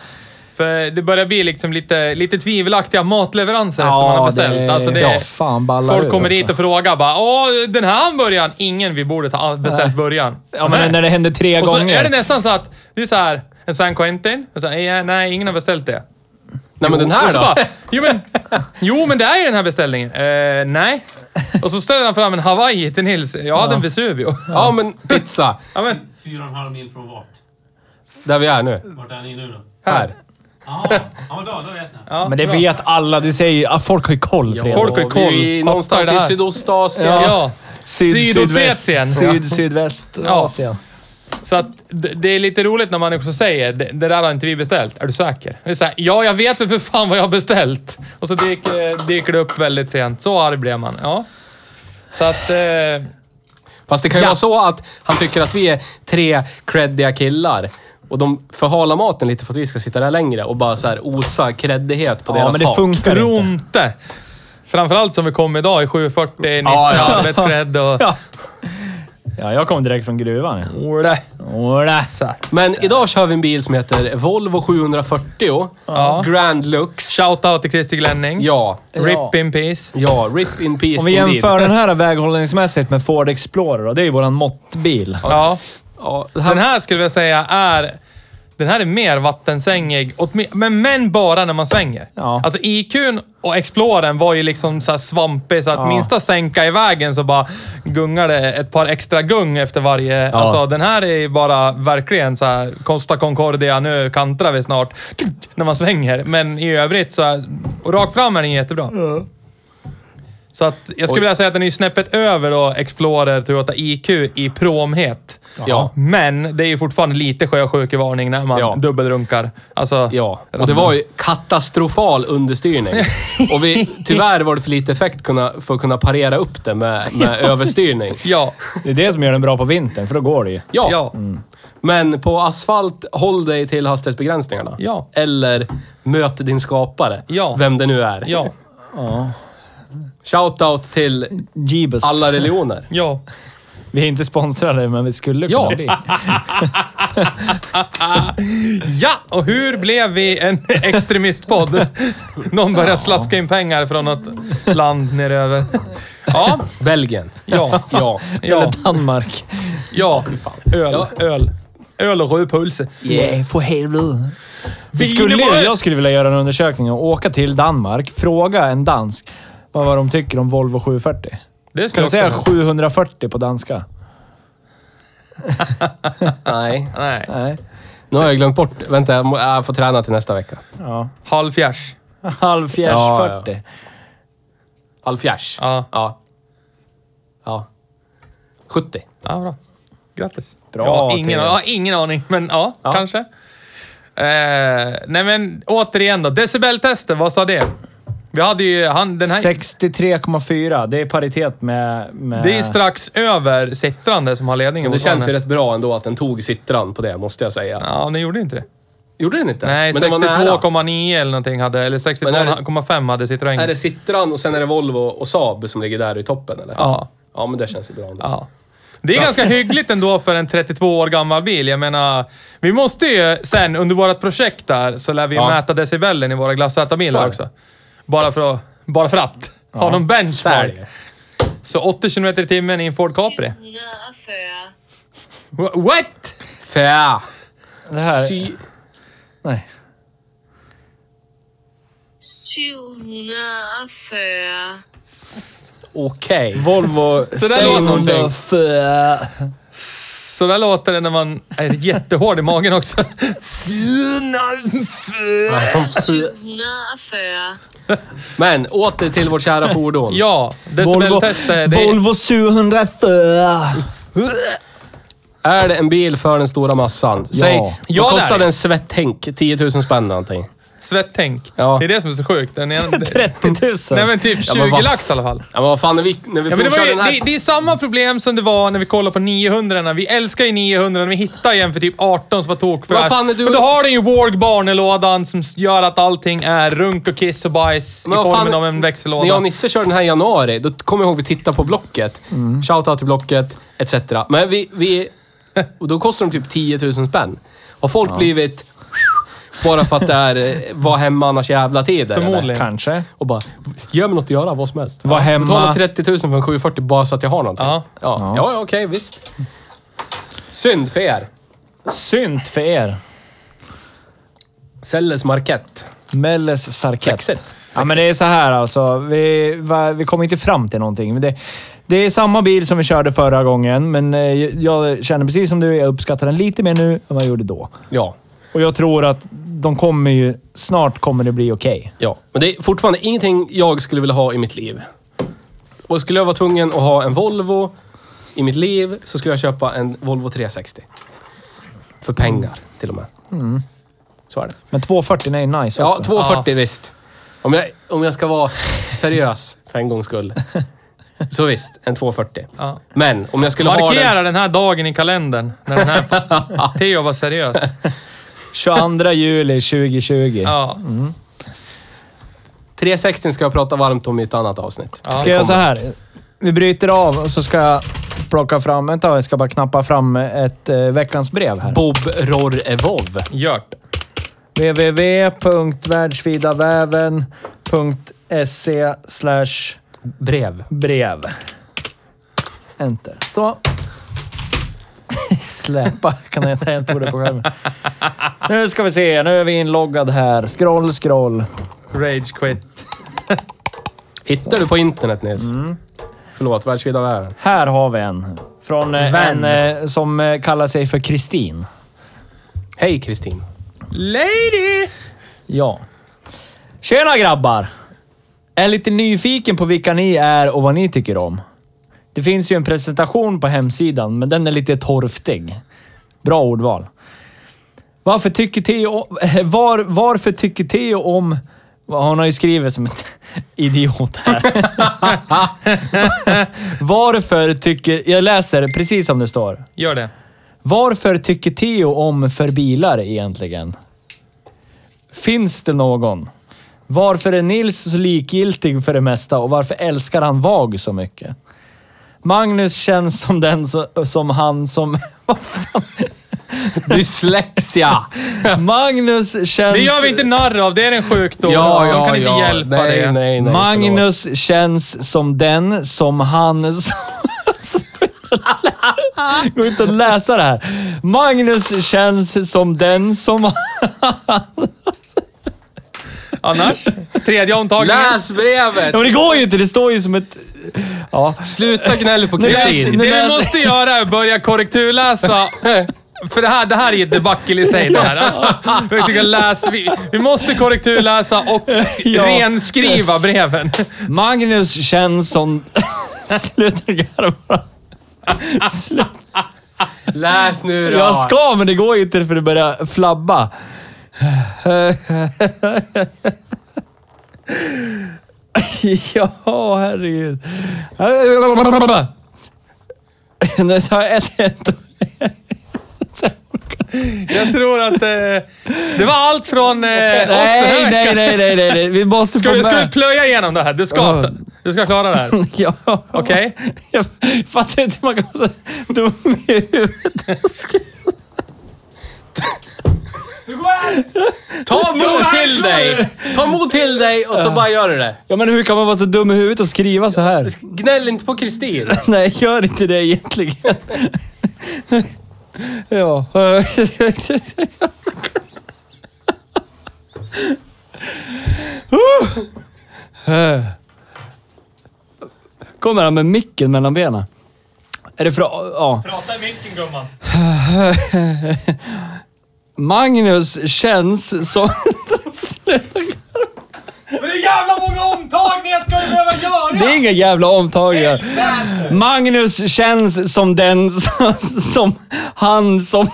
För det börjar bli liksom lite, lite tvivelaktiga matleveranser efter man har beställt. det- alltså det, ja, fan ballar folk ur kommer också. dit och frågar bara Åh, den här hamburgaren! Ingen vi borde ha beställt början. Ja, men när det händer tre Och så gånger. är det nästan så att det är så här, en San Quentin. Och så, ja, nej, ingen har beställt det. Nej men den här då? Bara, jo, men, jo, men det är ju den här beställningen. Eh, nej. Och så ställer han fram en Hawaii till Nils. Jag hade en Vesuvio. Ja men pizza. Ja, men, Fyra och en halv mil från vart? Där vi är nu. Vart är ni nu då? Här. Jaha, ja men då, då vet ni. ja, Men det bra. vet alla. Det säger ah, Folk har ju koll, Fredrik. folk har ju koll. Vi är någonstans i. Sydostasien. Ja. Syd, sydväst. Sydossetien. Syd, sydväst. Ja. Asien. Så att det är lite roligt när man också säger det, det där har inte vi beställt. Är du säker? Det är så här, ja, jag vet väl för fan vad jag har beställt. Och så dyker, dyker det upp väldigt sent. Så arg blev man. Ja. Så att... Eh, Fast det kan ju Ja. vara så att han tycker att vi är tre creddiga killar. Och de förhalar maten lite för att vi ska sitta där längre och bara så här osa creddighet på Ja, deras men det hak. funkar inte. inte. Framförallt som vi kom idag i 740, Nisse, Ja, ja. arbetscred och... Ja. Ja, jag kom direkt från gruvan. Ola. Ola. Så här. Men idag kör vi en bil som heter Volvo 740. Ja. Grand Lux. Shoutout till Christer Glänning. Ja. Rip in peace. Ja, rip in peace Om vi indeed. jämför den här väghållningsmässigt med Ford Explorer då, det är ju våran måttbil. Ja. Ja, det Den här skulle jag säga är... Den här är mer vattensängig, men, men bara när man svänger. Ja. Alltså IQn och Explorern var ju liksom så här svampig, så att Ja. minsta sänka i vägen så bara gungar det ett par extra gung efter varje... Alltså den här är ju bara verkligen så här Costa Concordia, nu kantrar vi snart. När man svänger. Men i övrigt så... Här, och rakt fram är den jättebra. Så att jag skulle Oj. vilja säga att den är snäppet över då Explorer Toyota IQ i promhet. Ja. Men det är ju fortfarande lite sjösjukevarning när man Ja. dubbelrunkar. Alltså, Ja, och det var ju katastrofal understyrning. Och vi, tyvärr var det för lite effekt kunna, för att kunna parera upp det med, med överstyrning. Ja. Det är det som gör den bra på vintern, för då går det ju. Ja, Ja. men på asfalt, håll dig till hastighetsbegränsningarna. Ja. Eller möt din skapare. Ja. Vem det nu är. Ja. Shoutout till Jeebus. alla religioner. Ja. Vi är inte sponsrade, men vi skulle kunna Ja. bli. Ja, och hur blev vi en extremistpodd? Någon börjar slaska in pengar från något land neröver. Ja, Belgien. ja, Ja. ja, Eller Danmark. ja. Öl, öl. Öl och rödpulse. Yeah, för helvete. Vi skulle, jag skulle vilja göra en undersökning och åka till Danmark, fråga en dansk vad, vad de tycker om Volvo 740. Det Kan skulle du jag säga också... 740 på danska? Nej. Nej. Nej. Nu har jag glömt bort. Vänta, jag må- jag får träna till nästa vecka. Ja. Halvfjärs. Halvfjärs Ja, ja. 40. Halvfjärs. Ja. Ja. Ja. 70. Ja, bra. Grattis. Bra, jag, har ingen, jag har ingen aning, men ja, Ja. kanske. Eh, nej men återigen då. Decibeltester, vad sa det? Vi hade ju... Han, den här, 63,4. Det är paritet med... med... det är strax över Citran som har ledningen. Men det känns ju rätt bra ändå att den tog sittran på det, måste jag säga. Ja, den gjorde inte det. Gjorde den inte? Nej, Men den var nära. 62,9 eller någonting hade... Eller Men är det- 62,5 hade Citroën. Är det Citroën och sen är det Volvo och Saab som ligger där i toppen, eller? Ja. Ja, men det känns ju bra ändå. Ja. Det är ganska hyggligt ändå för en 32 år gammal bil. Jag menar, vi måste ju sen under vårt projekt där så lär vi Ja. mäta decibellen i våra glassätarbilar också. Bara för att, bara för att. Ha någon benchmark. Så 80 km i timmen i en Ford Capri. 740. Wha- What? Fä. Det här... Sy... Nej. 740. Okej. Volvo låter någonting. 740. Så där låter det när man är jättehård i magen också. 740. Men åter till vårt kära fordon. Ja, det är- Volvo 740. Är det en bil för den stora massan? Säg, Ja. Ja, vad det är kostade det. en svettänk? 10 000 spänn någonting. Svettänk. Ja. Det är det som är så sjukt. Den är, 30 000. Nej men typ Ja, 20 men vad- lax i alla fall. Ja, men vad fan, när vi, när vi Ja, men det, var ju, den här... det, det är samma problem som det var när vi kollade på 900 Vi älskar ju 900 vi hittar ju en för typ 18 som var tokfräsch. Är du- Men då har den ju Warg barnelådan som gör att allting är runk och kiss och bajs Men i formen fan- av en växellåda. När jag och Nisse körde den här i januari, då kommer jag ihåg att vi tittade på Blocket. Shoutout till Blocket, etc. Men vi... vi och då kostar de typ 10 000 spänn. Har folk blivit... Bara för att det är eh, var hemma annars jävla tider? eller? Förmodligen. Kanske. Och bara, gör mig något att göra, vad som helst. Var hemma. Betala 30 000 för en 740 bara så att jag har någonting. Ja. Ja, ja, ja okej, visst. Synd för er. Synd för er. Selles Markett. Melles Sarkett. Sexigt. Ja, men det är så här alltså. Vi, vi kommer inte fram till någonting. Men det, det är samma bil som vi körde förra gången, men eh, jag känner precis som du. Jag uppskattar den lite mer nu än vad jag gjorde då. Ja. Och jag tror att de kommer ju... Snart kommer det bli okej. Ja, men det är fortfarande ingenting jag skulle vilja ha i mitt liv. Och skulle jag vara tvungen att ha en Volvo i mitt liv så skulle jag köpa en Volvo 360. För pengar, till och med. Så är det. Men 240 är nice Ja, också. 240 visst. Om jag, om jag ska vara seriös för en gångs skull. Så visst, en 240. Ja. Men om jag skulle ha den... Markera den här dagen i kalendern. När den här Theo var seriös. 22 juli 2020. Ja. 360 ska jag prata varmt om i ett annat avsnitt. Ja. Ska jag göra så här? Vi bryter av och så ska jag plocka fram... Vänta, jag ska bara knappa fram ett eh, veckans brev här. Bob Ror Evov. Gjort. www.världsvidaväven.se slash Brev. brev. Enter. Så. Släpa kan jag tangentbordet på skärmen. Nu ska vi se. Nu är vi inloggad här. Scroll, scroll. Rage quit. Hittar du på internet Nils? Mm. Förlåt, världsvida världen. Här har vi en. Från eh, en eh, som eh, kallar sig för Kristin. Hej Kristin. Lady! Ja. Tjena grabbar! Är lite nyfiken på vilka ni är och vad ni tycker om. Det finns ju en presentation på hemsidan, men den är lite torftig. Bra ordval. Varför tycker Theo... Var, varför tycker Theo om... Hon har ju skrivit som ett idiot här. varför tycker... Jag läser precis som det står. Gör det. Varför tycker Theo om för bilar egentligen? Finns det någon? Varför är Nils så likgiltig för det mesta och varför älskar han VAG så mycket? Magnus känns som den så, som han som... Dyslexia! Magnus känns... Det gör vi inte narr av. Det är en sjukdom. Ja, De ja, kan inte ja. hjälpa nej, det. Nej, nej, Magnus känns som den som han... Gå inte att läsa det här. Magnus känns som den som... Annars? Tredje omtagningen. Läs brevet! Ja, men det går ju inte. Det står ju som ett... Ja. Sluta gnälla på Kristin. Det läser- måste göra är att börja korrekturläsa. För det här, det här är ett debacle i sig det här. Alltså, läs, vi, vi måste korrekturläsa och Ja. renskriva breven. Magnus känns som... Sluta garva. Läs nu då. Jag ska, men det går inte för det börjar flabba. ja, herregud. Nu tar jag ett, ett. Jag tror att eh, det var allt från eh, Nej, Österhög. nej, nej, nej, nej, nej. Vi måste Ska få du, ska du med... plöja igenom det här? Du ska, du ska klara det här. Ja. Okej? Jag fattar inte hur man kan vara så dum i huvudet. Ta mod till dig! Ta mod till dig och så bara gör du det. Ja, men hur kan man vara så dum i huvudet och skriva så här? Gnäll inte på Kristin. Nej, gör inte det egentligen. ja. Kommer han med micken mellan benen? Är det för Ja. Prata i micken gumman. Magnus känns som... Men det är jävla många omtagningar ska du behöva göra! Det är inga jävla omtagningar. Magnus känns som den som, som han som...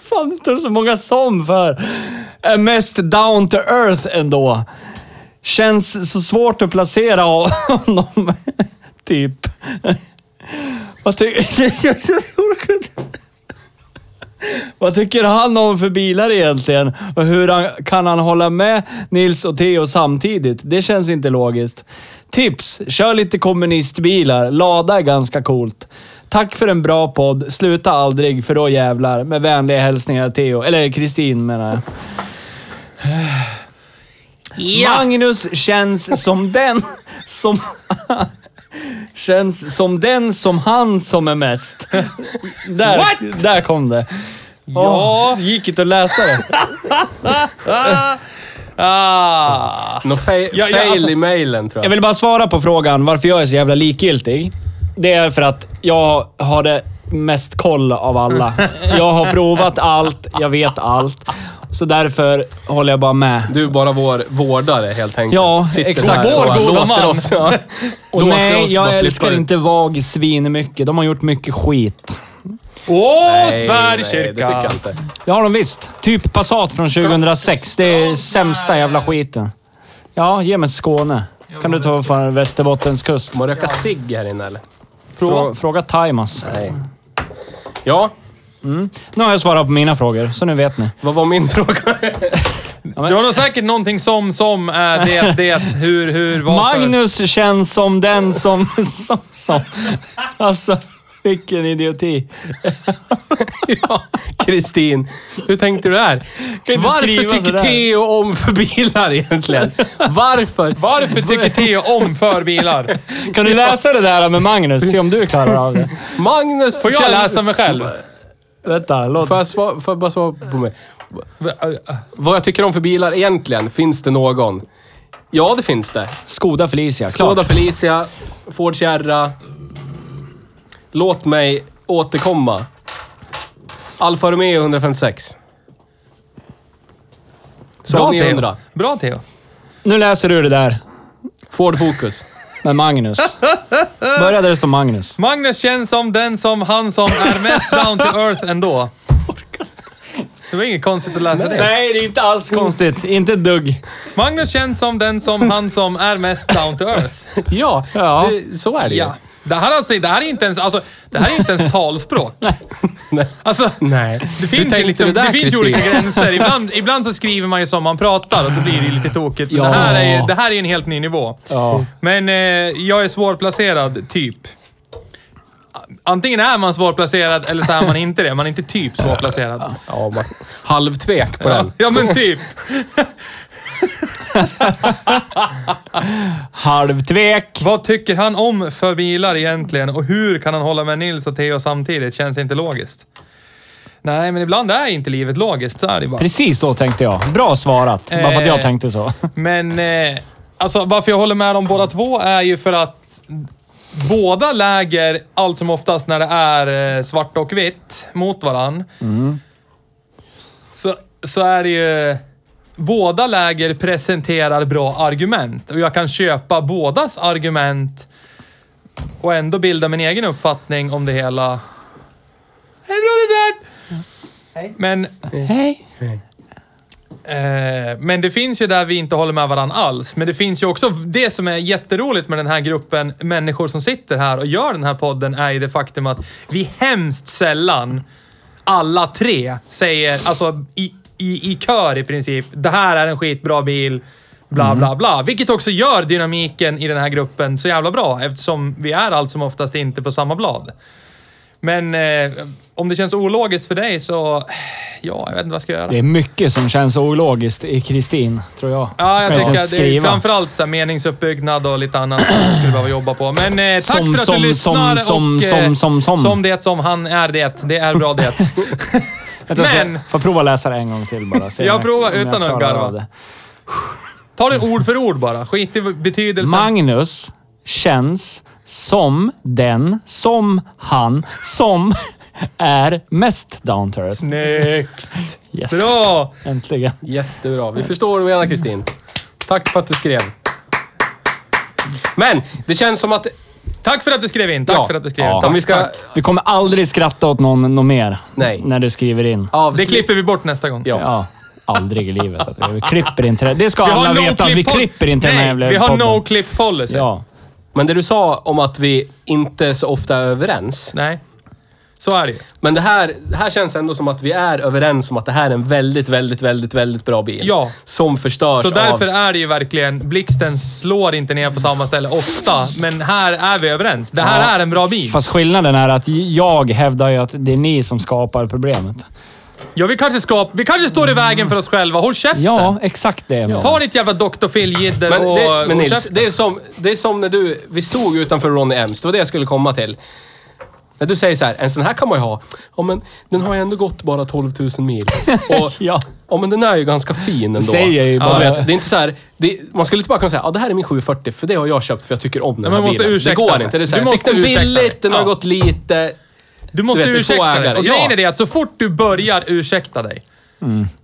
Fan, det står så många som för. Är mest down to earth ändå. Känns så svårt att placera honom. typ. Vad tycker... Vad tycker han om för bilar egentligen? Och hur han, kan han hålla med Nils och Theo samtidigt? Det känns inte logiskt. Tips! Kör lite kommunistbilar. Lada är ganska coolt. Tack för en bra podd. Sluta aldrig, för då jävlar. Med vänliga hälsningar Theo. Eller Kristin menar jag. Magnus känns som den som... känns som den som han som är mest. Där, What? där kom det. Ja. Åh, gick inte att läsa det. Ah. Nå fa- Ja, ja, fail alltså- i mailen tror Jag jag. vill bara svara på frågan varför jag är så jävla likgiltig. Det är för att jag har det mest koll av alla. Jag har provat allt, jag vet allt. Så därför håller jag bara med. Du är bara vår vårdare helt enkelt. Ja, Sitter exakt. Vår goda låter man. Oss, ja. Och Låter nej, oss jag älskar ut. inte VAG svin mycket. De har gjort mycket skit. Åh, Nej, nej, det Sverigekyrka! tycker jag inte. Det har de visst. Typ Passat från 2006. Det är sämsta jävla skiten. Ja, ge mig Skåne. Kan du ta från Västerbottens kust? Får man röka cigg här inne eller? Frå, fråga Taimas. Nej. Ja, Nu har jag svarat på mina frågor, så nu vet ni. vad var min fråga? Du har nog säkert någonting som, som, är det, det, hur, hur, varför. Magnus känns som den som... som, som. Alltså, vilken idioti. ja, Kristin. Hur tänkte du där? Varför tycker. Theo om för bilar egentligen? Varför? Varför tycker Theo om för bilar? Kan du läsa det där med Magnus? Se om du klarar av det. Magnus... Får jag läsa mig själv? Vänta, låt... Får jag, svara, får jag bara svara på mig? Vad jag tycker om för bilar egentligen? Finns det någon? Ja, det finns det. Skoda Felicia, klart. Skoda Felicia, Ford Sierra. Låt mig återkomma. Alfa Romeo 156. Bra Saab Theo. 900. Bra Theo. Nu läser du det där Ford Focus. Med Magnus. Börja där det står Magnus. Magnus känns som den som han som är mest down to earth ändå. Det var inget konstigt att läsa det. Nej, det är inte alls konstigt. Inte ett dugg. Magnus känns som den som han som är mest down to earth. Ja, Ja. Det, så är det ju. Ja. Det här, alltså, det här är inte ens, alltså, det här är inte ens talspråk. Nej. Alltså, Nej. det finns, ju, liksom, du där, det finns olika gränser. Ibland, ibland så skriver man ju som man pratar och då blir det lite tokigt. Men Ja. det, här är, det här är en helt ny nivå. Ja. Men eh, jag är svårplacerad, typ. Antingen är man svårplacerad eller så är man inte det. Man är inte typ svårplacerad. Ja, man, halvtvek på Ja, den. ja men typ. Halvtvek. Vad tycker han om för bilar egentligen och hur kan han hålla med Nils och Theo samtidigt? Känns inte logiskt. Nej, men ibland är inte livet logiskt. Så är det bara. Precis så tänkte jag. Bra svarat. Bara för att jag Eh. tänkte så. Men eh, alltså varför jag håller med dem båda två är ju för att båda läger allt som oftast när det är eh, svart och vitt mot varann. Så, så är det ju... Båda läger presenterar bra argument och jag kan köpa bådas argument och ändå bilda min egen uppfattning om det hela. Hej producent! Men Hej. Eh, men det finns ju där vi inte håller med varandra alls. Men det finns ju också, det som är jätteroligt med den här gruppen människor som sitter här och gör den här podden är ju det faktum att vi hemskt sällan, alla tre, säger, alltså i, i, i kör i princip, det här är en skitbra bil, bla bla bla. Vilket också gör dynamiken i den här gruppen så jävla bra eftersom vi är allt som oftast inte på samma blad. Men eh, om det känns ologiskt för dig så, ja, jag vet inte vad jag ska göra. Det är mycket som känns ologiskt i Kristin, tror jag. Ja, jag tycker inte att det är framförallt meningsuppbyggnad och lite annat som jag skulle behöva jobba på. Men eh, tack Som- för att som- du lyssnar som- och... som- eh, som- som- som. Som det som han är det. Det är bra det. Men- jag får prova läsa det en gång till bara. Se Jag provar utan att garva. Ta det ord för ord bara. Skit i betydelsen. Magnus känns som den, som han, som är mest down to earth. Snyggt! Yes. Bra! Äntligen. Jättebra. Vi förstår vad du menar, Kristin. Tack för att du skrev. Men, det känns som att... Tack för att du skrev in. Tack Ja. för att du skrev Ja. in. Tack, Om vi ska... tack. Vi kommer aldrig skratta åt någon, någon mer. Nej. När du skriver in. Avslut- Det klipper vi bort nästa gång. Ja. Ja. Aldrig i livet. Att vi klipper inte det. Det ska Vi alla veta. vi pol- klipper inte den här Nej, jävla vi har podden. no clip policy. Ja. Men det du sa om att vi inte så ofta är överens. Nej. Så är det ju. Men det här, det här känns ändå som att vi är överens om att det här är en väldigt, väldigt, väldigt, väldigt bra bil. Ja. Som förstörs Så därför av... är det ju verkligen, blixten slår inte ner på samma ställe ofta, men här är vi överens. Det här Ja. är en bra bil. Fast skillnaden är att jag hävdar ju att det är ni som skapar problemet. Ja, vi kanske, ska, vi kanske står i vägen för oss själva. Håll käften! Ja, exakt det. menar. Ta ditt jävla Dr. Phil-jidder Men, och, det, men Nils, det är, som, det är som när du... Vi stod utanför Ronny Ems. Det var det jag skulle komma till. När du säger så här, en sån här kan man ju ha. Ja, men den har ju ändå gått bara 12 000 mil. Och, Ja. ja, men den är ju ganska fin ändå. Säger jag ju Ja, bara. du vet, det är inte så här, det, man skulle inte bara kunna säga, ja det här är min 740 för det har jag köpt för jag tycker om den här man måste bilen. Det ursäkta går sig. inte. Det är så här, Du jag fick måste den ursäkta billigt, den har Ja. gått lite. Du måste Du vet, det ursäkta dig. Och Ja. grejen är det att så fort du börjar ursäkta dig,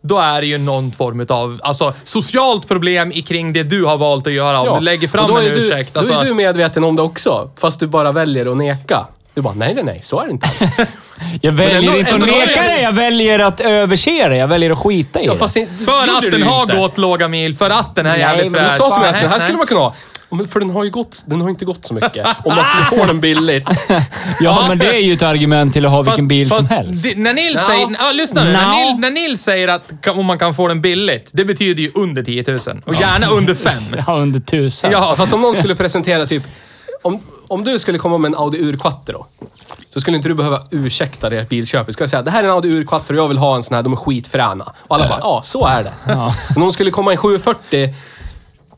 då är det ju någon form av alltså, socialt problem kring det du har valt att göra. Om du lägger och fram då en är du, ursäkt. Då Alltså, är du medveten om det också, fast du bara väljer att neka. Du bara, nej, nej, nej, så är det inte alls. Jag väljer ändå- inte att ändå- neka det, jag väljer att överse det. Jag väljer att skita i Ja, det. fast det- det för gjorde att du den har inte. gått låga mil, för att den är Nej, jävligt men fräsch. du sa till mig, så här skulle man kunna ha. Men För den har ju gått, den har inte gått så mycket. Om man skulle få den billigt. Ja, men det är ju ett argument till att ha vilken bil som helst. När Nils Ja. säger... Ja, lyssna nu. När. Nils, när Nils säger att om man kan få den billigt, det betyder ju under 10 000. Och gärna under 5. Ja, under tusen. Ja, Fast om någon skulle presentera typ... Om, om du skulle komma med en Audi Urquattro, så skulle inte du behöva ursäkta det bilköpet. Du skulle säga, det här är en Audi Urquattro, jag vill ha en sån här, de är skitfräna. Och alla bara, ja, så är det. Men om de skulle komma i 740,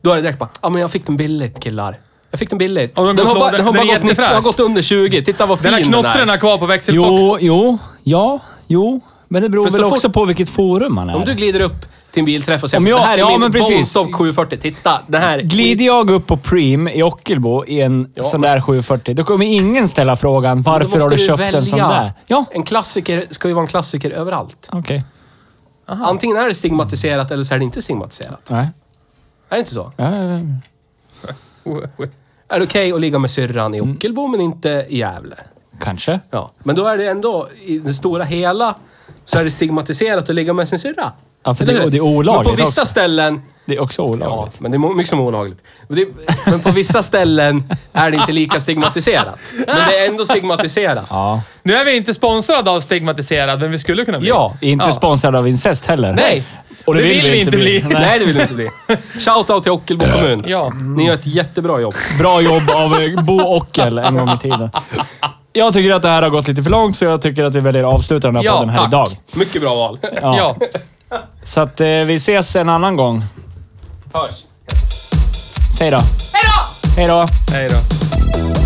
då är det direkt bara, ja men jag fick den billigt killar. Jag fick den billigt. Och den den, gått har bara, den har den bara är gått, 90, jättefräsch. har gått under 20. Titta vad fin Den här den knottren är. är kvar på växelbox. Jo, jo, ja, jo. Men det beror För väl fort- också på vilket forum man är. Om du glider upp till en bilträff och säger, Om jag- det här är ja, min men precis. Bonstock 740, titta. Den här... Glider jag upp på Preem i Ockelbo i en Ja, sån där 740, då kommer ingen ställa frågan Då varför måste har du köpt en sån där? Ja, En klassiker ska ju vara en klassiker överallt. okej. Antingen är det stigmatiserat eller så är det inte stigmatiserat. Nej. Är det inte så? Ja, ja, ja. Är det okej att ligga med syrran i Ockelbo men inte i Gävle? Kanske. Ja. Men då är det ändå, i det stora hela, så är det stigmatiserat att ligga med sin syrra. Ja, för Eller det- hur? och det är olagligt Men på vissa också. ställen... Det är också Ja, olagligt. men det är mo- mycket som är olagligt. Men, det, men på vissa ställen är det inte lika stigmatiserat. Men det är ändå stigmatiserat. Ja. Nu är vi inte sponsrade av Stigmatiserad, men vi skulle kunna bli. Ja. Inte Ja. sponsrad av incest heller. Nej. Och det, vill, vi inte bli. Nej. Nej, det vill du inte bli. Shoutout till Ockelbo kommun. Ja. Ni gör ett jättebra jobb. Bra jobb av eh, Bo Ockel en gång i tiden. Jag tycker att det här har gått lite för långt, så jag tycker att vi väljer att avsluta den här Ja, podden här tack. idag. Mycket bra val. Ja. Ja. Så att eh, vi ses en annan gång. Hörs. Säg då. Hej då! Hej då! Hej då.